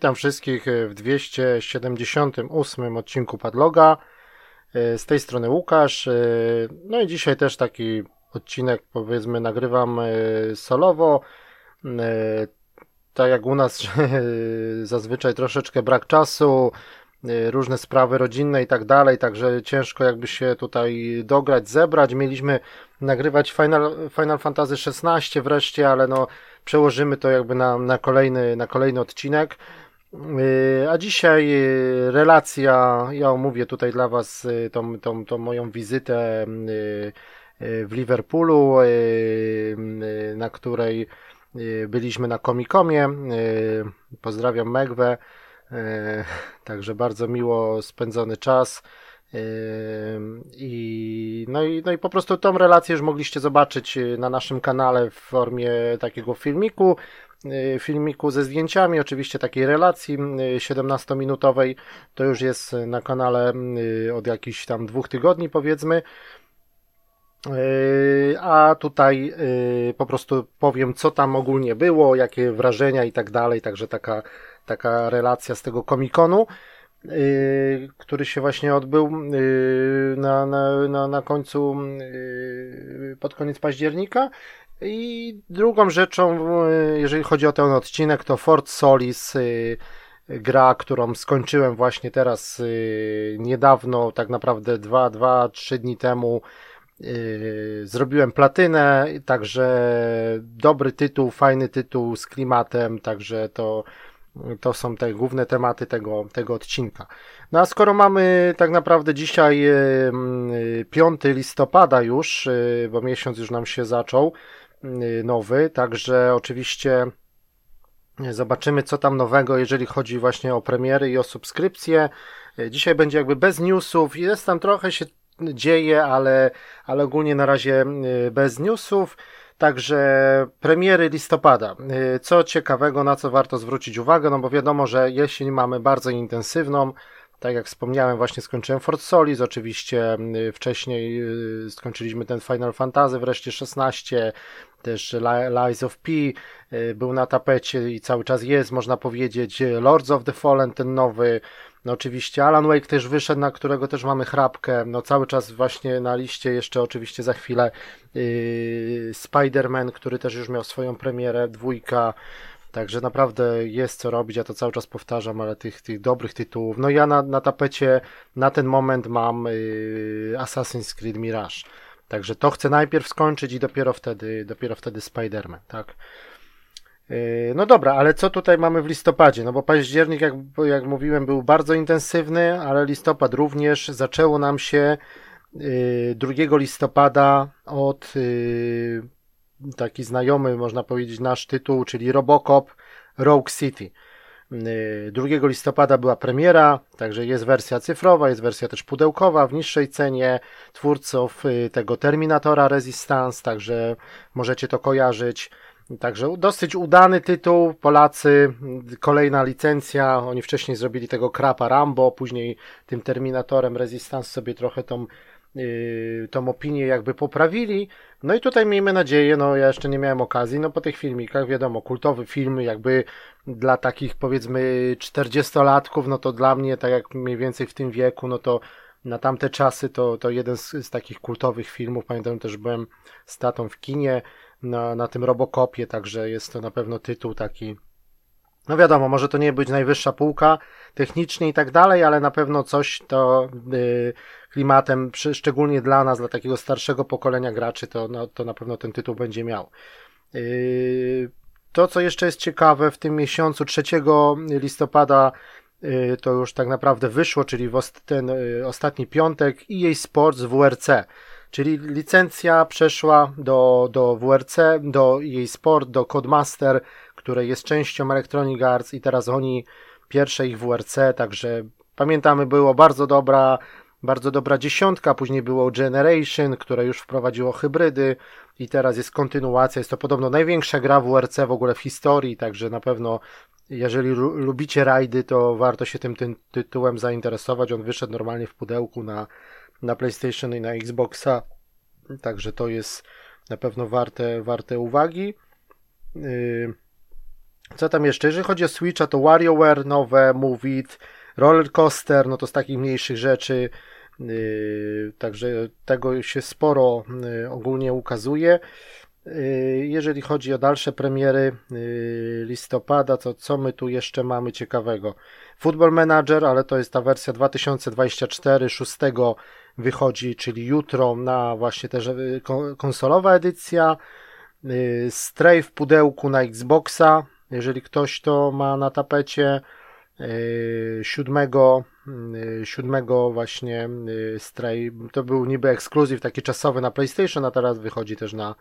Witam wszystkich w 278 odcinku Padloga. Z tej strony Łukasz. No i dzisiaj też taki odcinek, powiedzmy, nagrywam solowo. Tak jak u nas, zazwyczaj troszeczkę brak czasu, różne sprawy rodzinne i tak dalej, także ciężko jakby się tutaj dograć, zebrać. Mieliśmy nagrywać Final, Final Fantasy XVI wreszcie, ale no przełożymy to jakby na, na, kolejny, na kolejny odcinek. Yy, a dzisiaj yy, relacja, ja omówię tutaj dla Was yy, tą, tą, tą moją wizytę w Liverpoolu, na której byliśmy na Comic-Comie. Pozdrawiam Megwę. Także bardzo miło spędzony czas. I, no, i, no i po prostu tą relację już mogliście zobaczyć na naszym kanale w formie takiego filmiku, filmiku ze zdjęciami, oczywiście takiej relacji 17-minutowej. Y, to już jest na kanale od jakichś tam dwóch tygodni powiedzmy. A tutaj po prostu powiem, co tam ogólnie było, jakie wrażenia i tak dalej. Także taka, taka relacja z tego komikonu. Y, który się właśnie odbył y, na, na, na, na końcu, y, pod koniec października. I drugą rzeczą, jeżeli chodzi o ten odcinek, to Fort Solis, gra, którą skończyłem właśnie teraz niedawno, tak naprawdę 2-3 dni temu. Zrobiłem platynę, także dobry tytuł, fajny tytuł z klimatem, także to to są te główne tematy tego, tego odcinka. No a skoro mamy tak naprawdę dzisiaj 5 listopada już, e, bo miesiąc już nam się zaczął e, nowy, także oczywiście zobaczymy co tam nowego, jeżeli chodzi właśnie o premiery i o subskrypcje. E, dzisiaj będzie jakby bez newsów, jest tam trochę się dzieje, ale, ale ogólnie na razie bez newsów. Także premiery listopada. Y, co ciekawego, na co warto zwrócić uwagę, no bo wiadomo, że jesień mamy bardzo intensywną. Tak jak wspomniałem, właśnie skończyłem Fort Solis, oczywiście y, wcześniej y, skończyliśmy ten Final Fantasy, wreszcie 16, też Lies of P był na tapecie i cały czas jest, można powiedzieć, Lords of the Fallen, ten nowy, no oczywiście Alan Wake też wyszedł, na którego też mamy chrapkę. No cały czas właśnie na liście jeszcze oczywiście za chwilę yy, Spider-Man, który też już miał swoją premierę, dwójka. Także naprawdę jest co robić, ja to cały czas powtarzam, ale tych, tych dobrych tytułów. No ja na, na tapecie na ten moment mam yy, Assassin's Creed Mirage. Także to chcę najpierw skończyć i dopiero wtedy, dopiero wtedy Spider-Man, tak. Yy, no dobra, ale co tutaj mamy w listopadzie? No bo październik, jak, jak mówiłem, był bardzo intensywny, ale listopad również. Zaczęło nam się 2 yy, listopada od yy, taki znajomy, można powiedzieć, nasz tytuł, czyli Robocop Rogue City. 2 listopada była premiera, także jest wersja cyfrowa, jest wersja też pudełkowa w niższej cenie twórców tego Terminatora Resistance, także możecie to kojarzyć. Także dosyć udany tytuł. Polacy, kolejna licencja. Oni wcześniej zrobili tego krapa Rambo, później tym Terminatorem Resistance sobie trochę tą, tą opinię jakby poprawili. No i tutaj miejmy nadzieję, no ja jeszcze nie miałem okazji, no po tych filmikach, wiadomo, kultowy film jakby dla takich powiedzmy 40-latków, no to dla mnie, tak jak mniej więcej w tym wieku, no to na tamte czasy to, to jeden z, z takich kultowych filmów. Pamiętam też byłem z tatą w kinie na, na tym Robocopie, także jest to na pewno tytuł taki. No wiadomo, może to nie być najwyższa półka technicznie i tak dalej, ale na pewno coś to yy, klimatem, szczególnie dla nas, dla takiego starszego pokolenia graczy, to, no, to na pewno ten tytuł będzie miał. Yy, to, co jeszcze jest ciekawe, w tym miesiącu 3 listopada yy, to już tak naprawdę wyszło, czyli w ten y, ostatni piątek EA Sports WRC. Czyli licencja przeszła do, do WRC, do jej sport, do Codemaster, które jest częścią Electronic Arts i teraz oni pierwsze ich WRC, także pamiętamy było bardzo dobra, bardzo dobra dziesiątka, później było Generation, które już wprowadziło hybrydy i teraz jest kontynuacja, jest to podobno największa gra WRC w ogóle w historii, także na pewno jeżeli lubicie rajdy, to warto się tym, tym tytułem zainteresować, on wyszedł normalnie w pudełku na na PlayStation i na Xboxa. Także to jest na pewno warte, warte uwagi. Yy, Co tam jeszcze? Jeżeli chodzi o Switcha, to WarioWare nowe, Move It, Roller Coaster, no to z takich mniejszych rzeczy. Yy, także tego się sporo yy, ogólnie ukazuje. Yy, jeżeli chodzi o dalsze premiery listopada, to co my tu jeszcze mamy ciekawego? Football Manager, ale to jest ta wersja 2024, 6 wychodzi, czyli jutro na właśnie też konsolowa edycja. Stray w pudełku na Xboxa, jeżeli ktoś to ma na tapecie. Siódmego Y, siódmego właśnie y, Stray. To był niby ekskluzyw taki czasowy na PlayStation, a teraz wychodzi też na,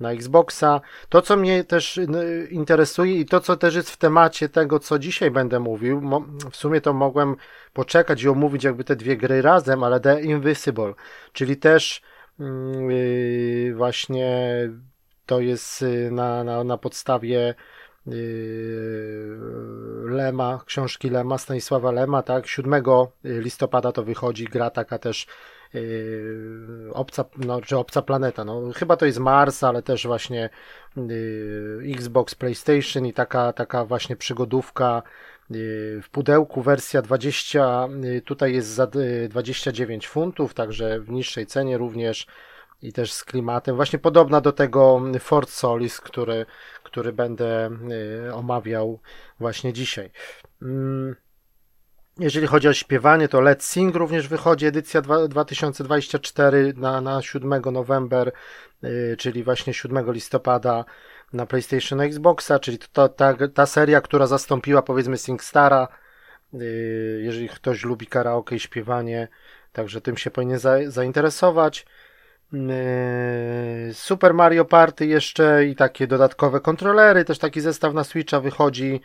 na Xboxa. To, co mnie też interesuje i to, co też jest w temacie tego, co dzisiaj będę mówił, w sumie to mogłem poczekać i omówić jakby te dwie gry razem, ale The Invisible, czyli też yy, właśnie to jest na, na, na podstawie Lema, książki Lema, Stanisława Lema, tak, 7 listopada to wychodzi, gra taka też yy, obca, no, czy obca planeta, no, chyba to jest Mars, ale też właśnie yy, Xbox, PlayStation i taka, taka właśnie przygodówka yy, w pudełku. Wersja 20, yy, tutaj jest za 29 funtów, także w niższej cenie również i też z klimatem, właśnie podobna do tego Fort Solis, który, który będę y, omawiał właśnie dzisiaj. Mm, jeżeli chodzi o śpiewanie, to Let's Sing również wychodzi, edycja 2024 na, na 7 november, y, czyli właśnie 7 listopada na PlayStation Xboxa, czyli to, ta, ta seria, która zastąpiła powiedzmy SingStara, y, jeżeli ktoś lubi karaoke i śpiewanie, także tym się powinien za, zainteresować. Yy, Super Mario Party jeszcze i takie dodatkowe kontrolery, też taki zestaw na Switcha wychodzi.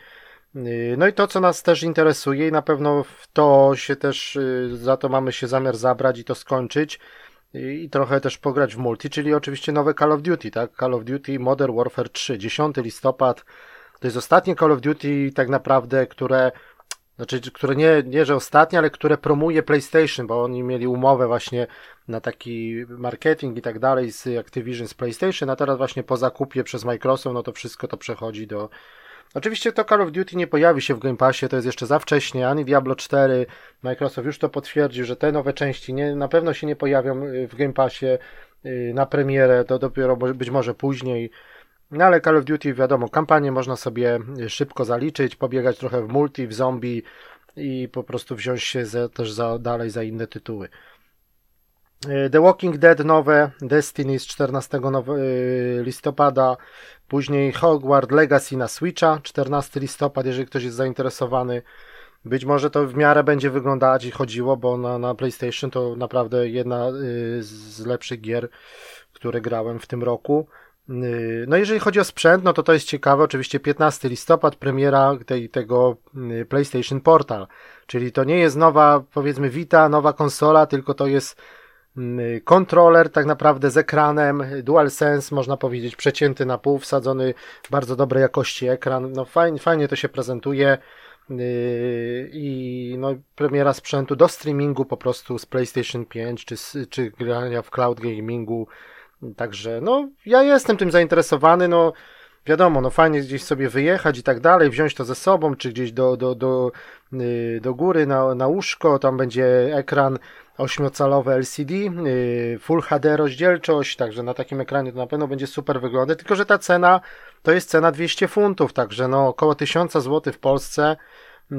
Yy, no i to, co nas też interesuje i na pewno w to się też, yy, za to mamy się zamiar zabrać i to skończyć i trochę też pograć w multi, czyli oczywiście nowe Call of Duty, tak? Call of Duty Modern Warfare 3, 10 listopad. To jest ostatnie Call of Duty tak naprawdę, które znaczy, które nie, nie, że ostatnie, ale które promuje PlayStation, bo oni mieli umowę właśnie na taki marketing i tak dalej z Activision, z PlayStation, a teraz właśnie po zakupie przez Microsoft, no to wszystko to przechodzi do... Oczywiście to Call of Duty nie pojawi się w Game Passie, to jest jeszcze za wcześnie, ani Diablo 4, Microsoft już to potwierdził, że te nowe części nie, na pewno się nie pojawią y, w Game Passie y, na premierę, to dopiero być może później, no ale Call of Duty wiadomo, kampanię można sobie szybko zaliczyć, pobiegać trochę w multi, w zombie i po prostu wziąć się za, też za, dalej za inne tytuły. E, The Walking Dead nowe, Destiny z 14 listopada, później Hogwarts Legacy na Switcha, 14 listopad, jeżeli ktoś jest zainteresowany. Być może to w miarę będzie wyglądać i chodziło, bo na, na PlayStation to naprawdę jedna z lepszych gier, które grałem w tym roku. Y, no jeżeli chodzi o sprzęt, no to to jest ciekawe, oczywiście 15 listopad, premiera tej, tego y, PlayStation Portal, czyli to nie jest nowa, powiedzmy Vita, nowa konsola, tylko to jest y, kontroler tak naprawdę z ekranem, DualSense można powiedzieć, przecięty na pół, wsadzony bardzo dobrej jakości ekran, no fajnie, fajnie to się prezentuje i no, premiera sprzętu do streamingu po prostu z PlayStation 5 czy, czy grania w cloud gamingu Także, no, ja jestem tym zainteresowany, no, wiadomo, no fajnie gdzieś sobie wyjechać i tak dalej, wziąć to ze sobą, czy gdzieś do, do, do, yy, do góry na, na łóżko, tam będzie ekran ośmiocalowy LCD, yy, Full HD rozdzielczość, także na takim ekranie to na pewno będzie super wyglądać, tylko że ta cena to jest cena 200 funtów, także no około 1000 zł w Polsce. Yy,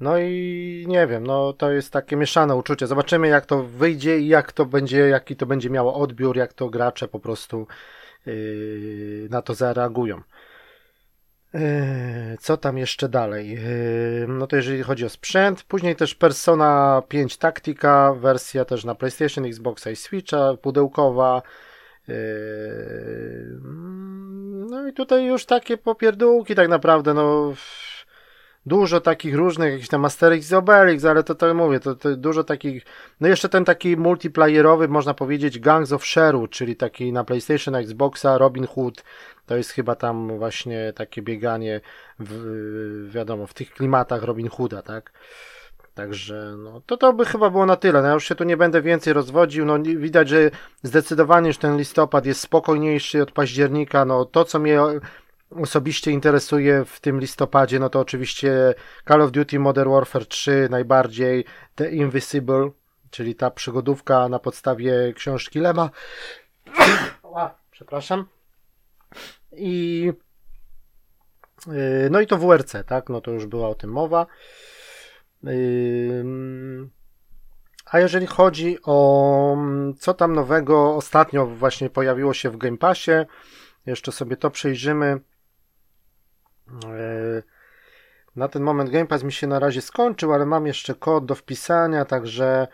no i nie wiem, no to jest takie mieszane uczucie. Zobaczymy jak to wyjdzie i jak to będzie, jaki to będzie miało odbiór, jak to gracze po prostu yy, na to zareagują. Yy, co tam jeszcze dalej? Yy, no to jeżeli chodzi o sprzęt, później też Persona 5 Tactica, wersja też na PlayStation, Xboxa i Switcha, pudełkowa. Yy, no i tutaj już takie popierdółki tak naprawdę, no dużo takich różnych, jakichś tam Asterix i Obelix, ale to tak mówię, to, to dużo takich, no jeszcze ten taki multiplayerowy, można powiedzieć, Gangs of Sherwood, czyli taki na PlayStation, Xboxa, Robin Hood, to jest chyba tam właśnie takie bieganie, w, wiadomo, w tych klimatach Robin Hooda, tak? Także no, to to by chyba było na tyle. No, ja już się tu nie będę więcej rozwodził. No, widać, że zdecydowanie już ten listopad jest spokojniejszy od października. No, to, co mnie osobiście interesuje w tym listopadzie, no to oczywiście Call of Duty Modern Warfare 3 najbardziej, The Invisible, czyli ta przygodówka na podstawie książki Lema. Przepraszam. I y, no i to WRC, tak? No to już była o tym mowa. A jeżeli chodzi o co tam nowego, ostatnio właśnie pojawiło się w Game Passie, jeszcze sobie to przejrzymy. E, na ten moment Game Pass mi się na razie skończył, ale mam jeszcze kod do wpisania, także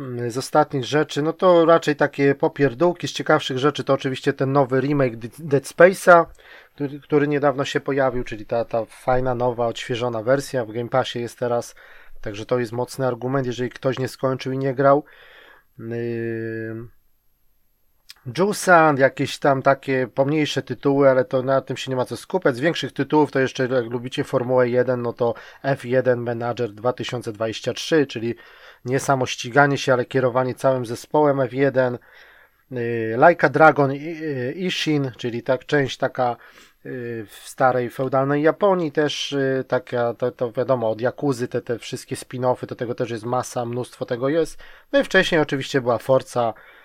mm, z ostatnich rzeczy, no to raczej takie popierdółki. Z ciekawszych rzeczy to oczywiście ten nowy remake Dead Space'a, który, który niedawno się pojawił, czyli ta, ta fajna, nowa, odświeżona wersja. W Game Passie jest teraz Także to jest mocny argument, jeżeli ktoś nie skończył i nie grał. Yy... Jusand, jakieś tam takie pomniejsze tytuły, ale to na tym się nie ma co skupiać. Z większych tytułów to jeszcze jak lubicie Formułę 1, no to F1 Manager 2023, czyli nie samo ściganie się, ale kierowanie całym zespołem F1. Yy, Laika Dragon Ishin, czyli tak część taka w starej feudalnej Japonii też y, taka, to, to wiadomo, od Jakuzy te, te wszystkie spin-offy, do tego też jest masa, mnóstwo tego jest. No i wcześniej oczywiście była Forza, y,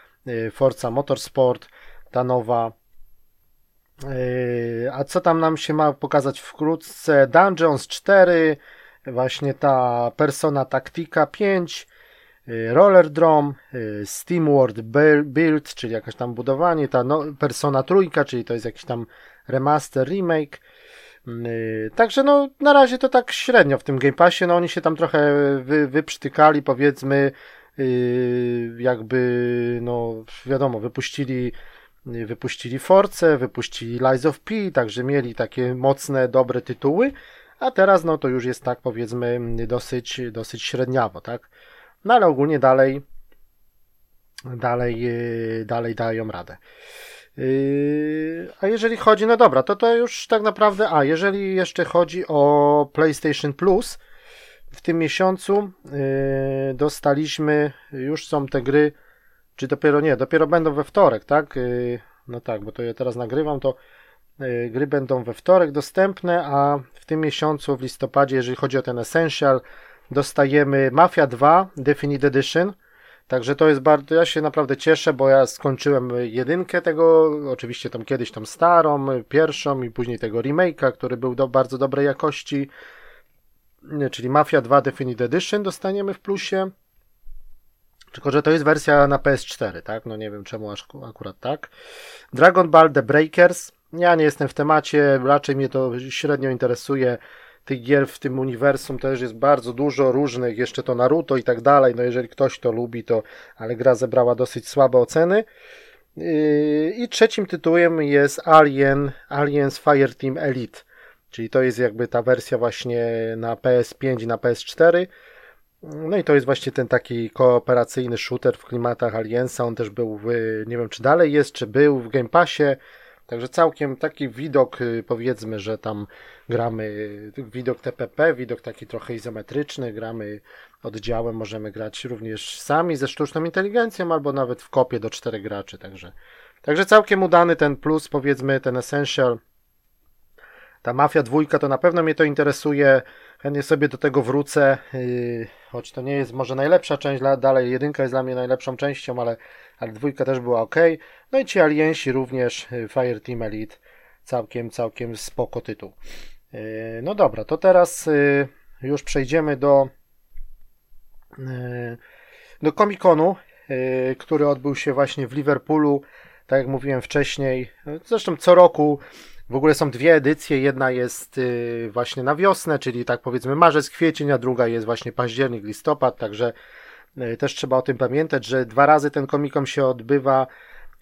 Forza Motorsport, ta nowa. Y, a co tam nam się ma pokazać wkrótce? Dungeons 4, właśnie ta Persona Tactica 5, Roller Drum, SteamWorld Build, czyli jakaś tam budowanie, ta no, Persona Trójka, czyli to jest jakiś tam remaster, remake. Mm, y, także no na razie to tak średnio w tym Game Passie, no oni się tam trochę wy, wyprztykali powiedzmy y, jakby no wiadomo wypuścili y, wypuścili Force, wypuścili Lies of P, także mieli takie mocne, dobre tytuły, a teraz no to już jest tak powiedzmy dosyć, dosyć średniawo, tak? No ale ogólnie dalej dalej, dalej dają radę. Yy, a jeżeli chodzi, no dobra, to to już tak naprawdę, a jeżeli jeszcze chodzi o PlayStation Plus, w tym miesiącu yy, dostaliśmy, już są te gry, czy dopiero nie, dopiero będą we wtorek, tak? Yy, no tak, bo to ja teraz nagrywam, to gry będą we wtorek dostępne, a w tym miesiącu, w listopadzie, jeżeli chodzi o ten Essential, dostajemy Mafia 2 Definite Edition, Także to jest bardzo, ja się naprawdę cieszę, bo ja skończyłem jedynkę tego, oczywiście tam kiedyś tam starą, pierwszą i później tego remake'a, który był do bardzo dobrej jakości, czyli Mafia 2 Definite Edition dostaniemy w plusie. Tylko, że to jest wersja na PS4, tak? No nie wiem czemu aż akurat tak. Dragon Ball The Breakers. Ja nie jestem w temacie, raczej mnie to średnio interesuje tych gier w tym uniwersum też jest bardzo dużo różnych, jeszcze to Naruto i tak dalej, no jeżeli ktoś to lubi, to, ale gra zebrała dosyć słabe oceny. Yy, I trzecim tytułem jest Alien, Aliens Fireteam Elite, czyli to jest jakby ta wersja właśnie na PS5 i na PS4. No i to jest właśnie ten taki kooperacyjny shooter w klimatach Aliensa. On też był, w, nie wiem czy dalej jest, czy był w Game Passie. Także całkiem taki widok, y, powiedzmy, że tam gramy widok TPP, widok taki trochę izometryczny, gramy oddziałem, możemy grać również sami ze sztuczną inteligencją albo nawet w kopie do czterech graczy, także, także całkiem udany ten plus, powiedzmy, ten Essential. Ta Mafia dwójka to na pewno mnie to interesuje, chętnie sobie do tego wrócę, yy, choć to nie jest może najlepsza część, dalej jedynka jest dla mnie najlepszą częścią, ale ale dwójka też była ok. No i ci aliensi również, y, Fireteam Elite, całkiem, całkiem spoko tytuł. Y, no dobra, to teraz już przejdziemy do do Comic-Conu, który odbył się właśnie w Liverpoolu, tak jak mówiłem wcześniej. Zresztą co roku w ogóle są dwie edycje. Jedna jest właśnie na wiosnę, czyli tak powiedzmy marzec, kwiecień, a druga jest właśnie październik, listopad, także E, też trzeba o tym pamiętać, że dwa razy ten komikom się odbywa.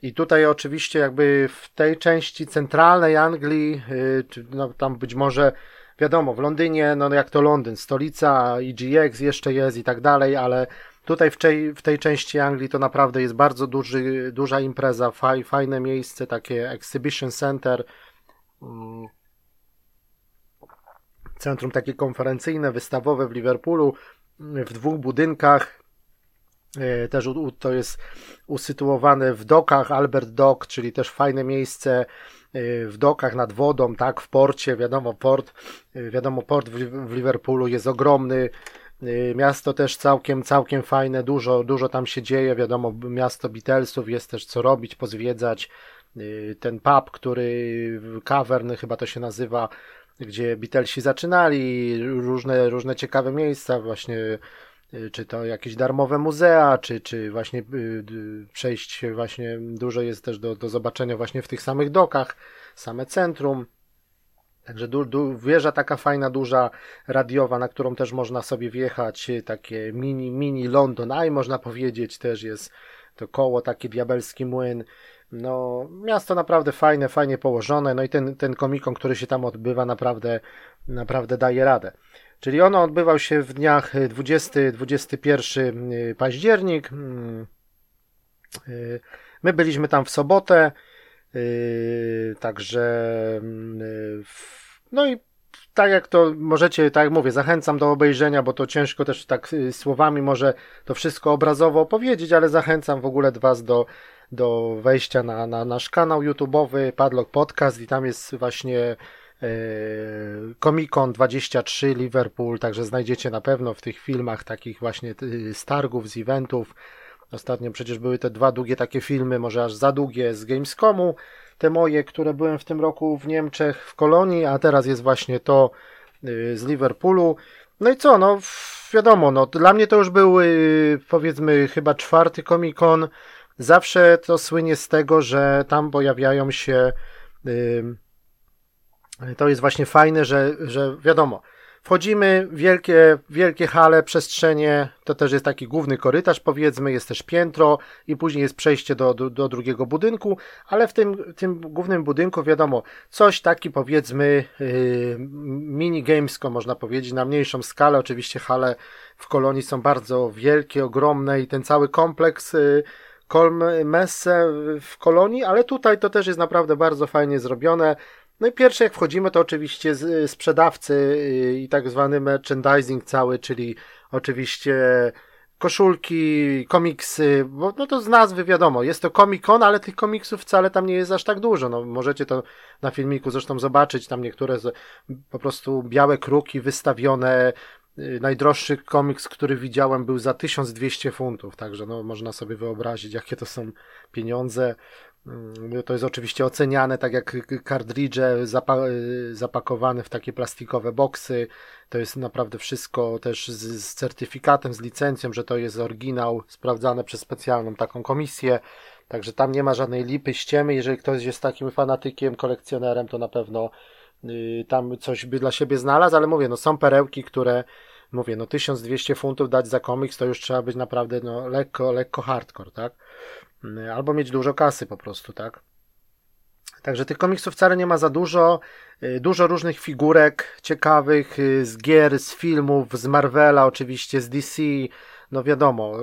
I tutaj oczywiście jakby w tej części centralnej Anglii, e, no tam być może wiadomo, w Londynie, no jak to Londyn, stolica, EGX jeszcze jest i tak dalej, ale tutaj w tej, w tej części Anglii to naprawdę jest bardzo duży, duża impreza, faj, fajne miejsce, takie exhibition center, centrum takie konferencyjne, wystawowe w Liverpoolu, w dwóch budynkach. E, też to jest usytuowane w dokach, Albert Dock, czyli też fajne miejsce w dokach nad wodą, tak, w porcie, wiadomo, port, wiadomo, port w Liverpoolu jest ogromny, Miasto też całkiem, całkiem fajne, dużo, dużo tam się dzieje, wiadomo, miasto Beatlesów, jest też co robić, pozwiedzać. Ten pub, który Cavern chyba to się nazywa, gdzie Beatlesi zaczynali, różne, różne ciekawe miejsca, właśnie czy to jakieś darmowe muzea, czy, czy właśnie przejść właśnie dużo jest też do, do zobaczenia właśnie w tych samych dokach, same centrum. Także du, du, wieża taka fajna, duża, radiowa, na którą też można sobie wjechać, takie mini, mini London Eye można powiedzieć, też jest to koło, taki diabelski młyn. No, miasto naprawdę fajne, fajnie położone, no i ten, ten komikon, który się tam odbywa, naprawdę, naprawdę daje radę. Czyli ono odbywał się w dniach 20-21 y, październik. Mm, y, my byliśmy tam w sobotę. Także yy, no i tak jak to możecie, tak jak mówię, zachęcam do obejrzenia, bo to ciężko też tak yy, słowami może to wszystko obrazowo opowiedzieć, ale zachęcam w ogóle Was do, do wejścia na, na nasz kanał YouTube'owy Padlock Podcast i tam jest właśnie Comic Con 23 Liverpool, także znajdziecie na pewno w tych filmach takich właśnie z targów, z eventów. Ostatnio przecież były te dwa długie takie filmy, może aż za długie z Gamescomu, te moje, które byłem w tym roku w Niemczech, w Kolonii, a teraz jest właśnie to y, z Liverpoolu. No i co, no wiadomo, no dla mnie to już był y, powiedzmy chyba czwarty Comic Con. Zawsze to słynie z tego, że tam pojawiają się to jest właśnie fajne, że, że wiadomo, Wchodzimy, wielkie, wielkie hale, przestrzenie, to też jest taki główny korytarz powiedzmy, jest też piętro i później jest przejście do, do, do drugiego budynku, ale w tym, tym głównym budynku wiadomo, coś taki powiedzmy yy, mini gamesco można powiedzieć, na mniejszą skalę, oczywiście hale w kolonii są bardzo wielkie, ogromne i ten cały kompleks yy, Kolm Messe w kolonii, ale tutaj to też jest naprawdę bardzo fajnie zrobione. No i pierwsze jak wchodzimy to oczywiście z, sprzedawcy y, i tak zwany merchandising cały, czyli oczywiście koszulki, komiksy, bo no to z nazwy wiadomo, jest to Comic Con, ale tych komiksów wcale tam nie jest aż tak dużo. No, możecie to na filmiku zresztą zobaczyć, tam niektóre z, po prostu białe kruki wystawione. Y, najdroższy komiks, który widziałem, był za 1200 funtów, także no, można sobie wyobrazić, jakie to są pieniądze. Mm, to jest oczywiście oceniane tak jak kartridże zapa zapakowane w takie plastikowe boksy. To jest naprawdę wszystko też z, z, certyfikatem, z licencją, że to jest oryginał, sprawdzane przez specjalną taką komisję. Także tam nie ma żadnej lipy, ściemy. Jeżeli ktoś jest takim fanatykiem, kolekcjonerem, to na pewno y, tam coś by dla siebie znalazł, ale mówię, no są perełki, które mówię, no 1200 funtów dać za komiks, to już trzeba być naprawdę no, lekko, lekko hardcore, tak? Y, albo mieć dużo kasy po prostu, tak? Także tych komiksów wcale nie ma za dużo. Y, dużo różnych figurek ciekawych y, z gier, z filmów, z Marvela, oczywiście z DC, no wiadomo,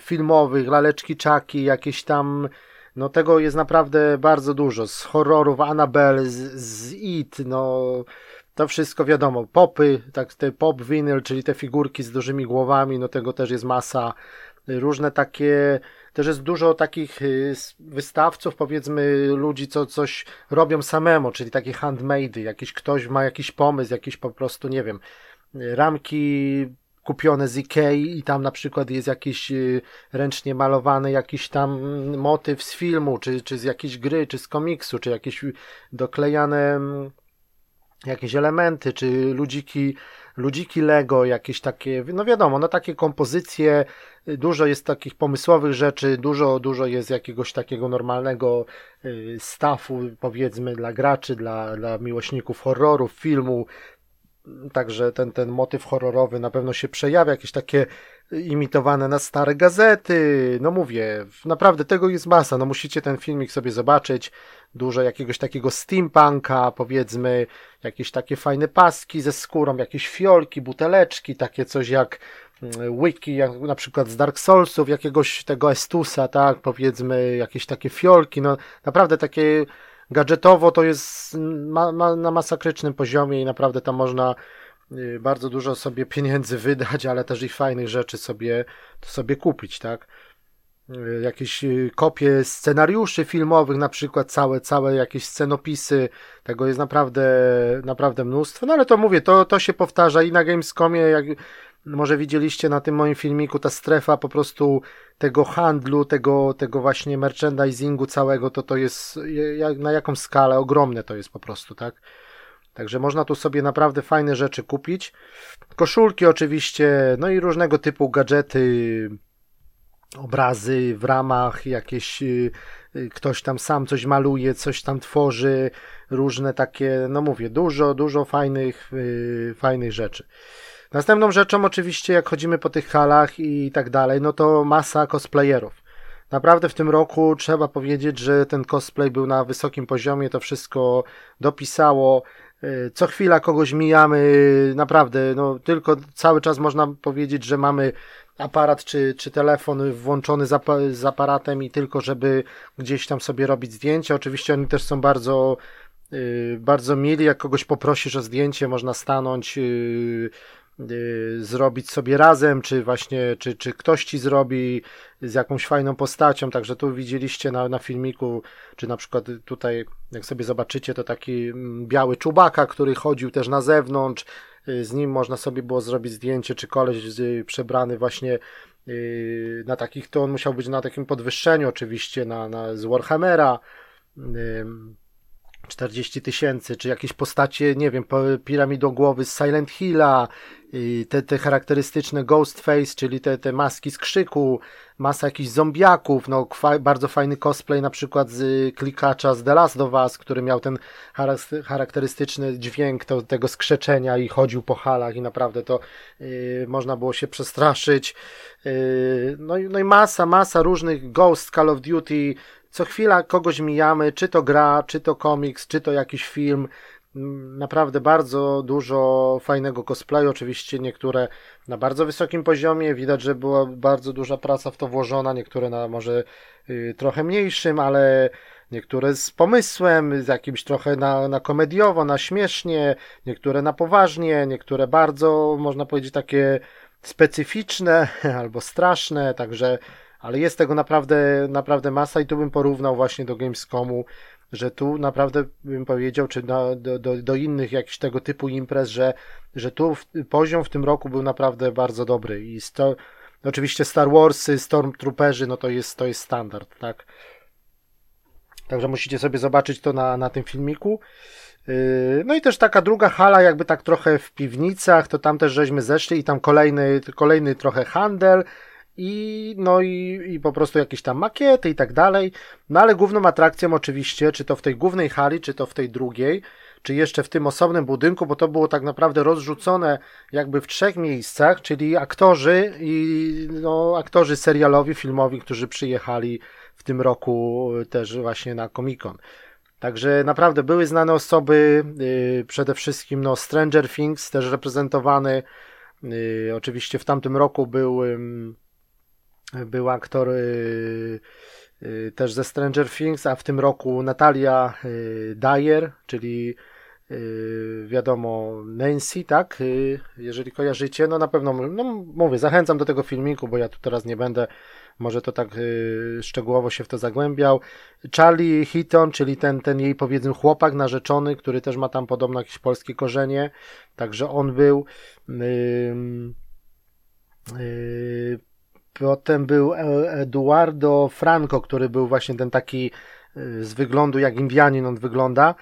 filmowych, laleczki czaki, jakieś tam. No tego jest naprawdę bardzo dużo. Z horrorów Annabelle, z, z It, no to wszystko wiadomo. Popy, tak te pop vinyl, czyli te figurki z dużymi głowami, no tego też jest masa. Różne takie też jest dużo takich y, wystawców, powiedzmy, ludzi, co coś robią samemu, czyli takie handmade, jakiś ktoś ma jakiś pomysł, jakiś po prostu, nie wiem, ramki kupione z Ikei i tam na przykład jest jakiś y, ręcznie malowany jakiś tam motyw z filmu, czy, czy z jakiejś gry, czy z komiksu, czy jakieś doklejane mm, jakieś elementy, czy ludziki ludziki Lego, jakieś takie, no wiadomo, no takie kompozycje, dużo jest takich pomysłowych rzeczy, dużo, dużo jest jakiegoś takiego normalnego y, stafu, powiedzmy, dla graczy, dla, dla miłośników horrorów, filmu, Także ten, ten motyw horrorowy na pewno się przejawia, jakieś takie imitowane na stare gazety. No mówię, naprawdę tego jest masa. No musicie ten filmik sobie zobaczyć. Dużo jakiegoś takiego steampunka, powiedzmy, jakieś takie fajne paski ze skórą, jakieś fiolki, buteleczki, takie coś jak mm, wiki, jak na przykład z Dark Soulsów, jakiegoś tego Estusa, tak, powiedzmy, jakieś takie fiolki, no naprawdę takie gadżetowo to jest ma, ma, na masakrycznym poziomie i naprawdę tam można bardzo dużo sobie pieniędzy wydać, ale też i fajnych rzeczy sobie, sobie kupić, tak? Y, jakieś y, kopie scenariuszy filmowych, na przykład całe, całe jakieś scenopisy, tego jest naprawdę, naprawdę mnóstwo, no ale to mówię, to, to się powtarza i na Gamescomie, jak może widzieliście na tym moim filmiku, ta strefa po prostu tego handlu, tego, tego właśnie merchandisingu całego, to to jest, na jaką skalę, ogromne to jest po prostu, tak? Także można tu sobie naprawdę fajne rzeczy kupić. Koszulki oczywiście, no i różnego typu gadżety, obrazy w ramach, jakieś y, y, ktoś tam sam coś maluje, coś tam tworzy, różne takie, no mówię, dużo, dużo fajnych, y, fajnych rzeczy. Następną rzeczą oczywiście, jak chodzimy po tych halach i tak dalej, no to masa cosplayerów. Naprawdę w tym roku trzeba powiedzieć, że ten cosplay był na wysokim poziomie, to wszystko dopisało. Co chwila kogoś mijamy, naprawdę, no tylko cały czas można powiedzieć, że mamy aparat czy, czy telefon włączony z, z aparatem i tylko, żeby gdzieś tam sobie robić zdjęcia. Oczywiście oni też są bardzo, yy, bardzo mili. Jak kogoś poprosisz o zdjęcie, można stanąć, yy, zrobić sobie razem, czy właśnie, czy, czy ktoś ci zrobi z jakąś fajną postacią. Także tu widzieliście na, na filmiku, czy na przykład tutaj, jak sobie zobaczycie, to taki mm, biały czubaka, który chodził też na zewnątrz Y, z nim można sobie było zrobić zdjęcie, czy koleś przebrany właśnie y, na takich, to on musiał być na takim podwyższeniu oczywiście, na, na z Warhammera, 40 tysięcy, czy jakieś postacie, nie wiem, piramidogłowy z Silent Hilla, te, te charakterystyczne Ghostface, czyli te, te maski z krzyku, masa jakichś zombiaków, no bardzo fajny cosplay na przykład z klikacza z The Last of Us, który miał ten charakterystyczny dźwięk to, tego skrzeczenia i chodził po halach i naprawdę to yy, można było się przestraszyć. Yy, no, no i masa, masa różnych Ghost, Call of Duty, co chwila kogoś mijamy, czy to gra, czy to komiks, czy to jakiś film. Naprawdę bardzo dużo fajnego cosplayu, oczywiście niektóre na bardzo wysokim poziomie, widać, że była bardzo duża praca w to włożona, niektóre na może y, trochę mniejszym, ale niektóre z pomysłem, z jakimś trochę na, na komediowo, na śmiesznie, niektóre na poważnie, niektóre bardzo, można powiedzieć, takie specyficzne albo straszne, także ale jest tego naprawdę, naprawdę masa i tu bym porównał właśnie do Gamescomu, że tu naprawdę bym powiedział, czy do, do, do innych jakichś tego typu imprez, że, że tu w, poziom w tym roku był naprawdę bardzo dobry i sto, oczywiście Star Warsy, Stormtrooperzy, no to jest, to jest standard, tak. Także musicie sobie zobaczyć to na, na tym filmiku. Yy, no i też taka druga hala, jakby tak trochę w piwnicach, to tam też żeśmy zeszli i tam kolejny, kolejny trochę handel, i no i, i po prostu jakieś tam makiety i tak dalej. No ale główną atrakcją oczywiście, czy to w tej głównej hali, czy to w tej drugiej, czy jeszcze w tym osobnym budynku, bo to było tak naprawdę rozrzucone jakby w trzech miejscach, czyli aktorzy i no, aktorzy serialowi, filmowi, którzy przyjechali w tym roku też właśnie na Comic Con. Także naprawdę były znane osoby, yy, przede wszystkim no, Stranger Things też reprezentowany. Yy, oczywiście w tamtym roku był był aktor y, y, też ze Stranger Things, a w tym roku Natalia y, Dyer, czyli wiadomo Nancy, tak? Jeżeli kojarzycie, no na pewno, no mówię, zachęcam do tego filmiku, bo ja tu teraz nie będę może to tak szczegółowo się w to zagłębiał. Charlie Heaton, czyli ten, ten jej powiedzmy chłopak narzeczony, który też ma tam podobno jakieś polskie korzenie, także on był. Yy, Potem był e, Eduardo Franco, który był właśnie ten taki e, z wyglądu jak Indianin on wygląda.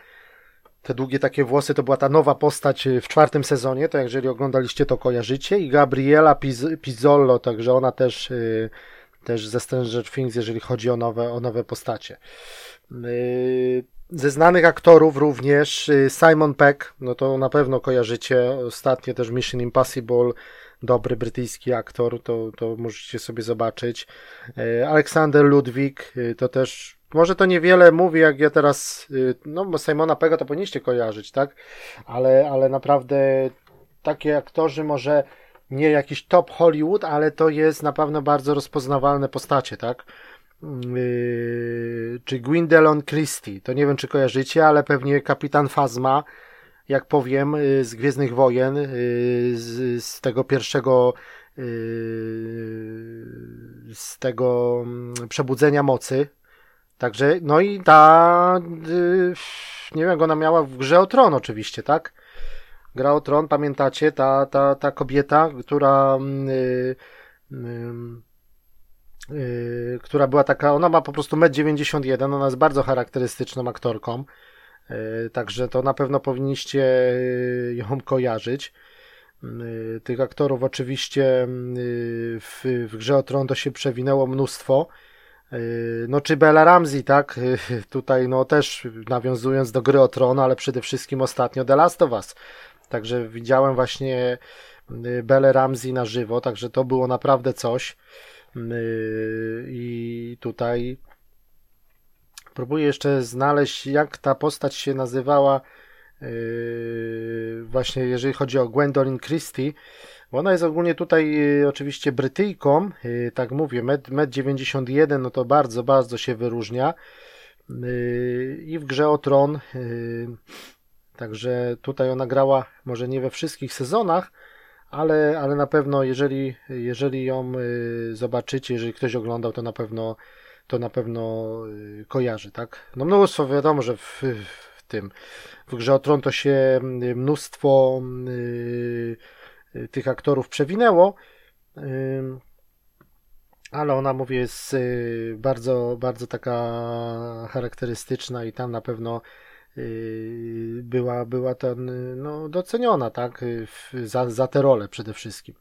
Te długie takie włosy to była ta nowa postać w czwartym sezonie, to jeżeli oglądaliście to kojarzycie. I Gabriela Piz Pizzollo, także ona też, e, też ze Stranger Things, jeżeli chodzi o nowe, o nowe postacie. Ze znanych aktorów również Simon Peck, no to na pewno kojarzycie. Ostatnio też Mission Impossible dobry brytyjski aktor, to, to możecie sobie zobaczyć. E, Aleksander Ludwik, e, to też może to niewiele mówi, jak ja teraz, e, no Simona Pega to powinniście kojarzyć, tak? Ale, ale naprawdę takie aktorzy może nie jakiś top Hollywood, ale to jest na pewno bardzo rozpoznawalne postacie, tak? Yy, czy Gwendolyn Christie, to nie wiem czy kojarzycie, ale pewnie Kapitan Fazma, jak powiem, y, z Gwiezdnych Wojen, y, z, z tego pierwszego y, z tego mm, przebudzenia mocy. Także, no i ta, nie wiem, ona miała w grze o tron oczywiście, tak? Gra o tron, pamiętacie? Ta, ta, ta kobieta, która yy, która była taka, ona ma po prostu 1,91 m, ona jest bardzo charakterystyczną aktorką. E, także to na pewno powinniście e, ją kojarzyć. E, tych aktorów oczywiście w, w grze o Tron to się przewinęło mnóstwo. No czy Bella Ramsey, tak? Tutaj no też nawiązując do gry o Tron, ale przede wszystkim ostatnio The Last of Us. Także widziałem właśnie Belle Ramsey na żywo, także to było naprawdę coś. I tutaj Próbuję jeszcze znaleźć, jak ta postać się nazywała, yy, właśnie jeżeli chodzi o Gwendolyn Christie, bo ona jest ogólnie tutaj yy, oczywiście Brytyjką, yy, tak mówię, med, med 91, no to bardzo, bardzo się wyróżnia. I w grze o Tron, także tutaj ona grała, może nie we wszystkich sezonach, ale, ale na pewno jeżeli, jeżeli ją zobaczycie, jeżeli ktoś oglądał, to na pewno to na pewno y, kojarzy, tak? No mnóstwo, wiadomo, że w, w tym, w grze o Tron to się y, mnóstwo y, y, tych aktorów przewinęło, y, ale ona, mówię, jest bardzo, bardzo taka charakterystyczna i tam na pewno była, była ten, no, doceniona, tak, za, za tę rolę przede wszystkim.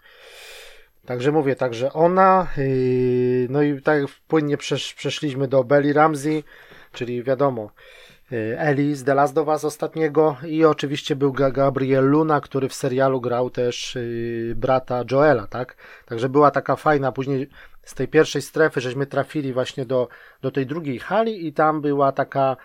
Także mówię, także ona, yy, no i tak płynnie przesz, przeszliśmy do Belly Ramsey, czyli wiadomo, yy, Ellie z The Last of Us ostatniego i oczywiście był Gabriel Luna, który w serialu grał też yy, brata Joela, tak? Także była taka fajna, później z tej pierwszej strefy żeśmy trafili właśnie do, do tej drugiej hali i tam była taka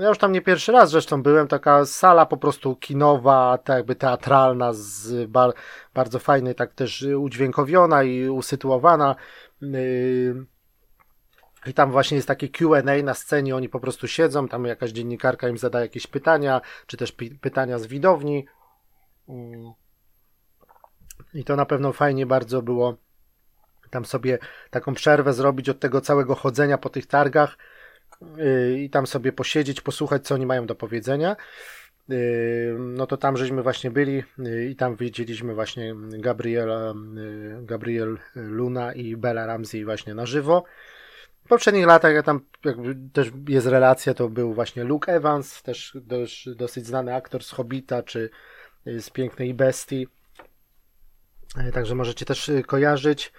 ja już tam nie pierwszy raz zresztą byłem, taka sala po prostu kinowa, tak jakby teatralna, z bar, bardzo fajnej, tak też udźwiękowiona i usytuowana. Yy, I tam właśnie jest takie QA na scenie, oni po prostu siedzą, tam jakaś dziennikarka im zada jakieś pytania, czy też pytania z widowni. Yy. I to na pewno fajnie bardzo było tam sobie taką przerwę zrobić od tego całego chodzenia po tych targach i tam sobie posiedzieć, posłuchać, co oni mają do powiedzenia. Y, no to tam żeśmy właśnie byli y, i tam widzieliśmy właśnie Gabriela, y, Gabriel Luna i Bella Ramsey właśnie na żywo. W poprzednich latach, jak tam jakby też jest relacja, to był właśnie Luke Evans, też dosyć znany aktor z Hobbita, czy z Pięknej Bestii. Także możecie też kojarzyć.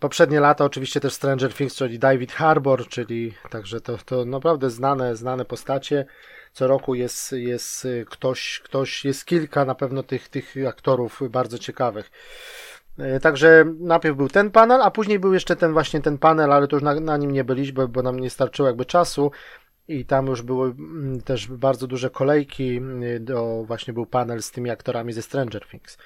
Poprzednie lata oczywiście też Stranger Things, czyli David Harbour, czyli także to, to naprawdę znane, znane postacie. Co roku jest, jest ktoś, ktoś, jest kilka na pewno tych, tych aktorów bardzo ciekawych. E, także najpierw był ten panel, a później był jeszcze ten właśnie ten panel, ale to już na, na nim nie byliśmy, bo nam nie starczyło jakby czasu i tam już były mm, też bardzo duże kolejki, mm, do, właśnie był panel z tymi aktorami ze Stranger Things.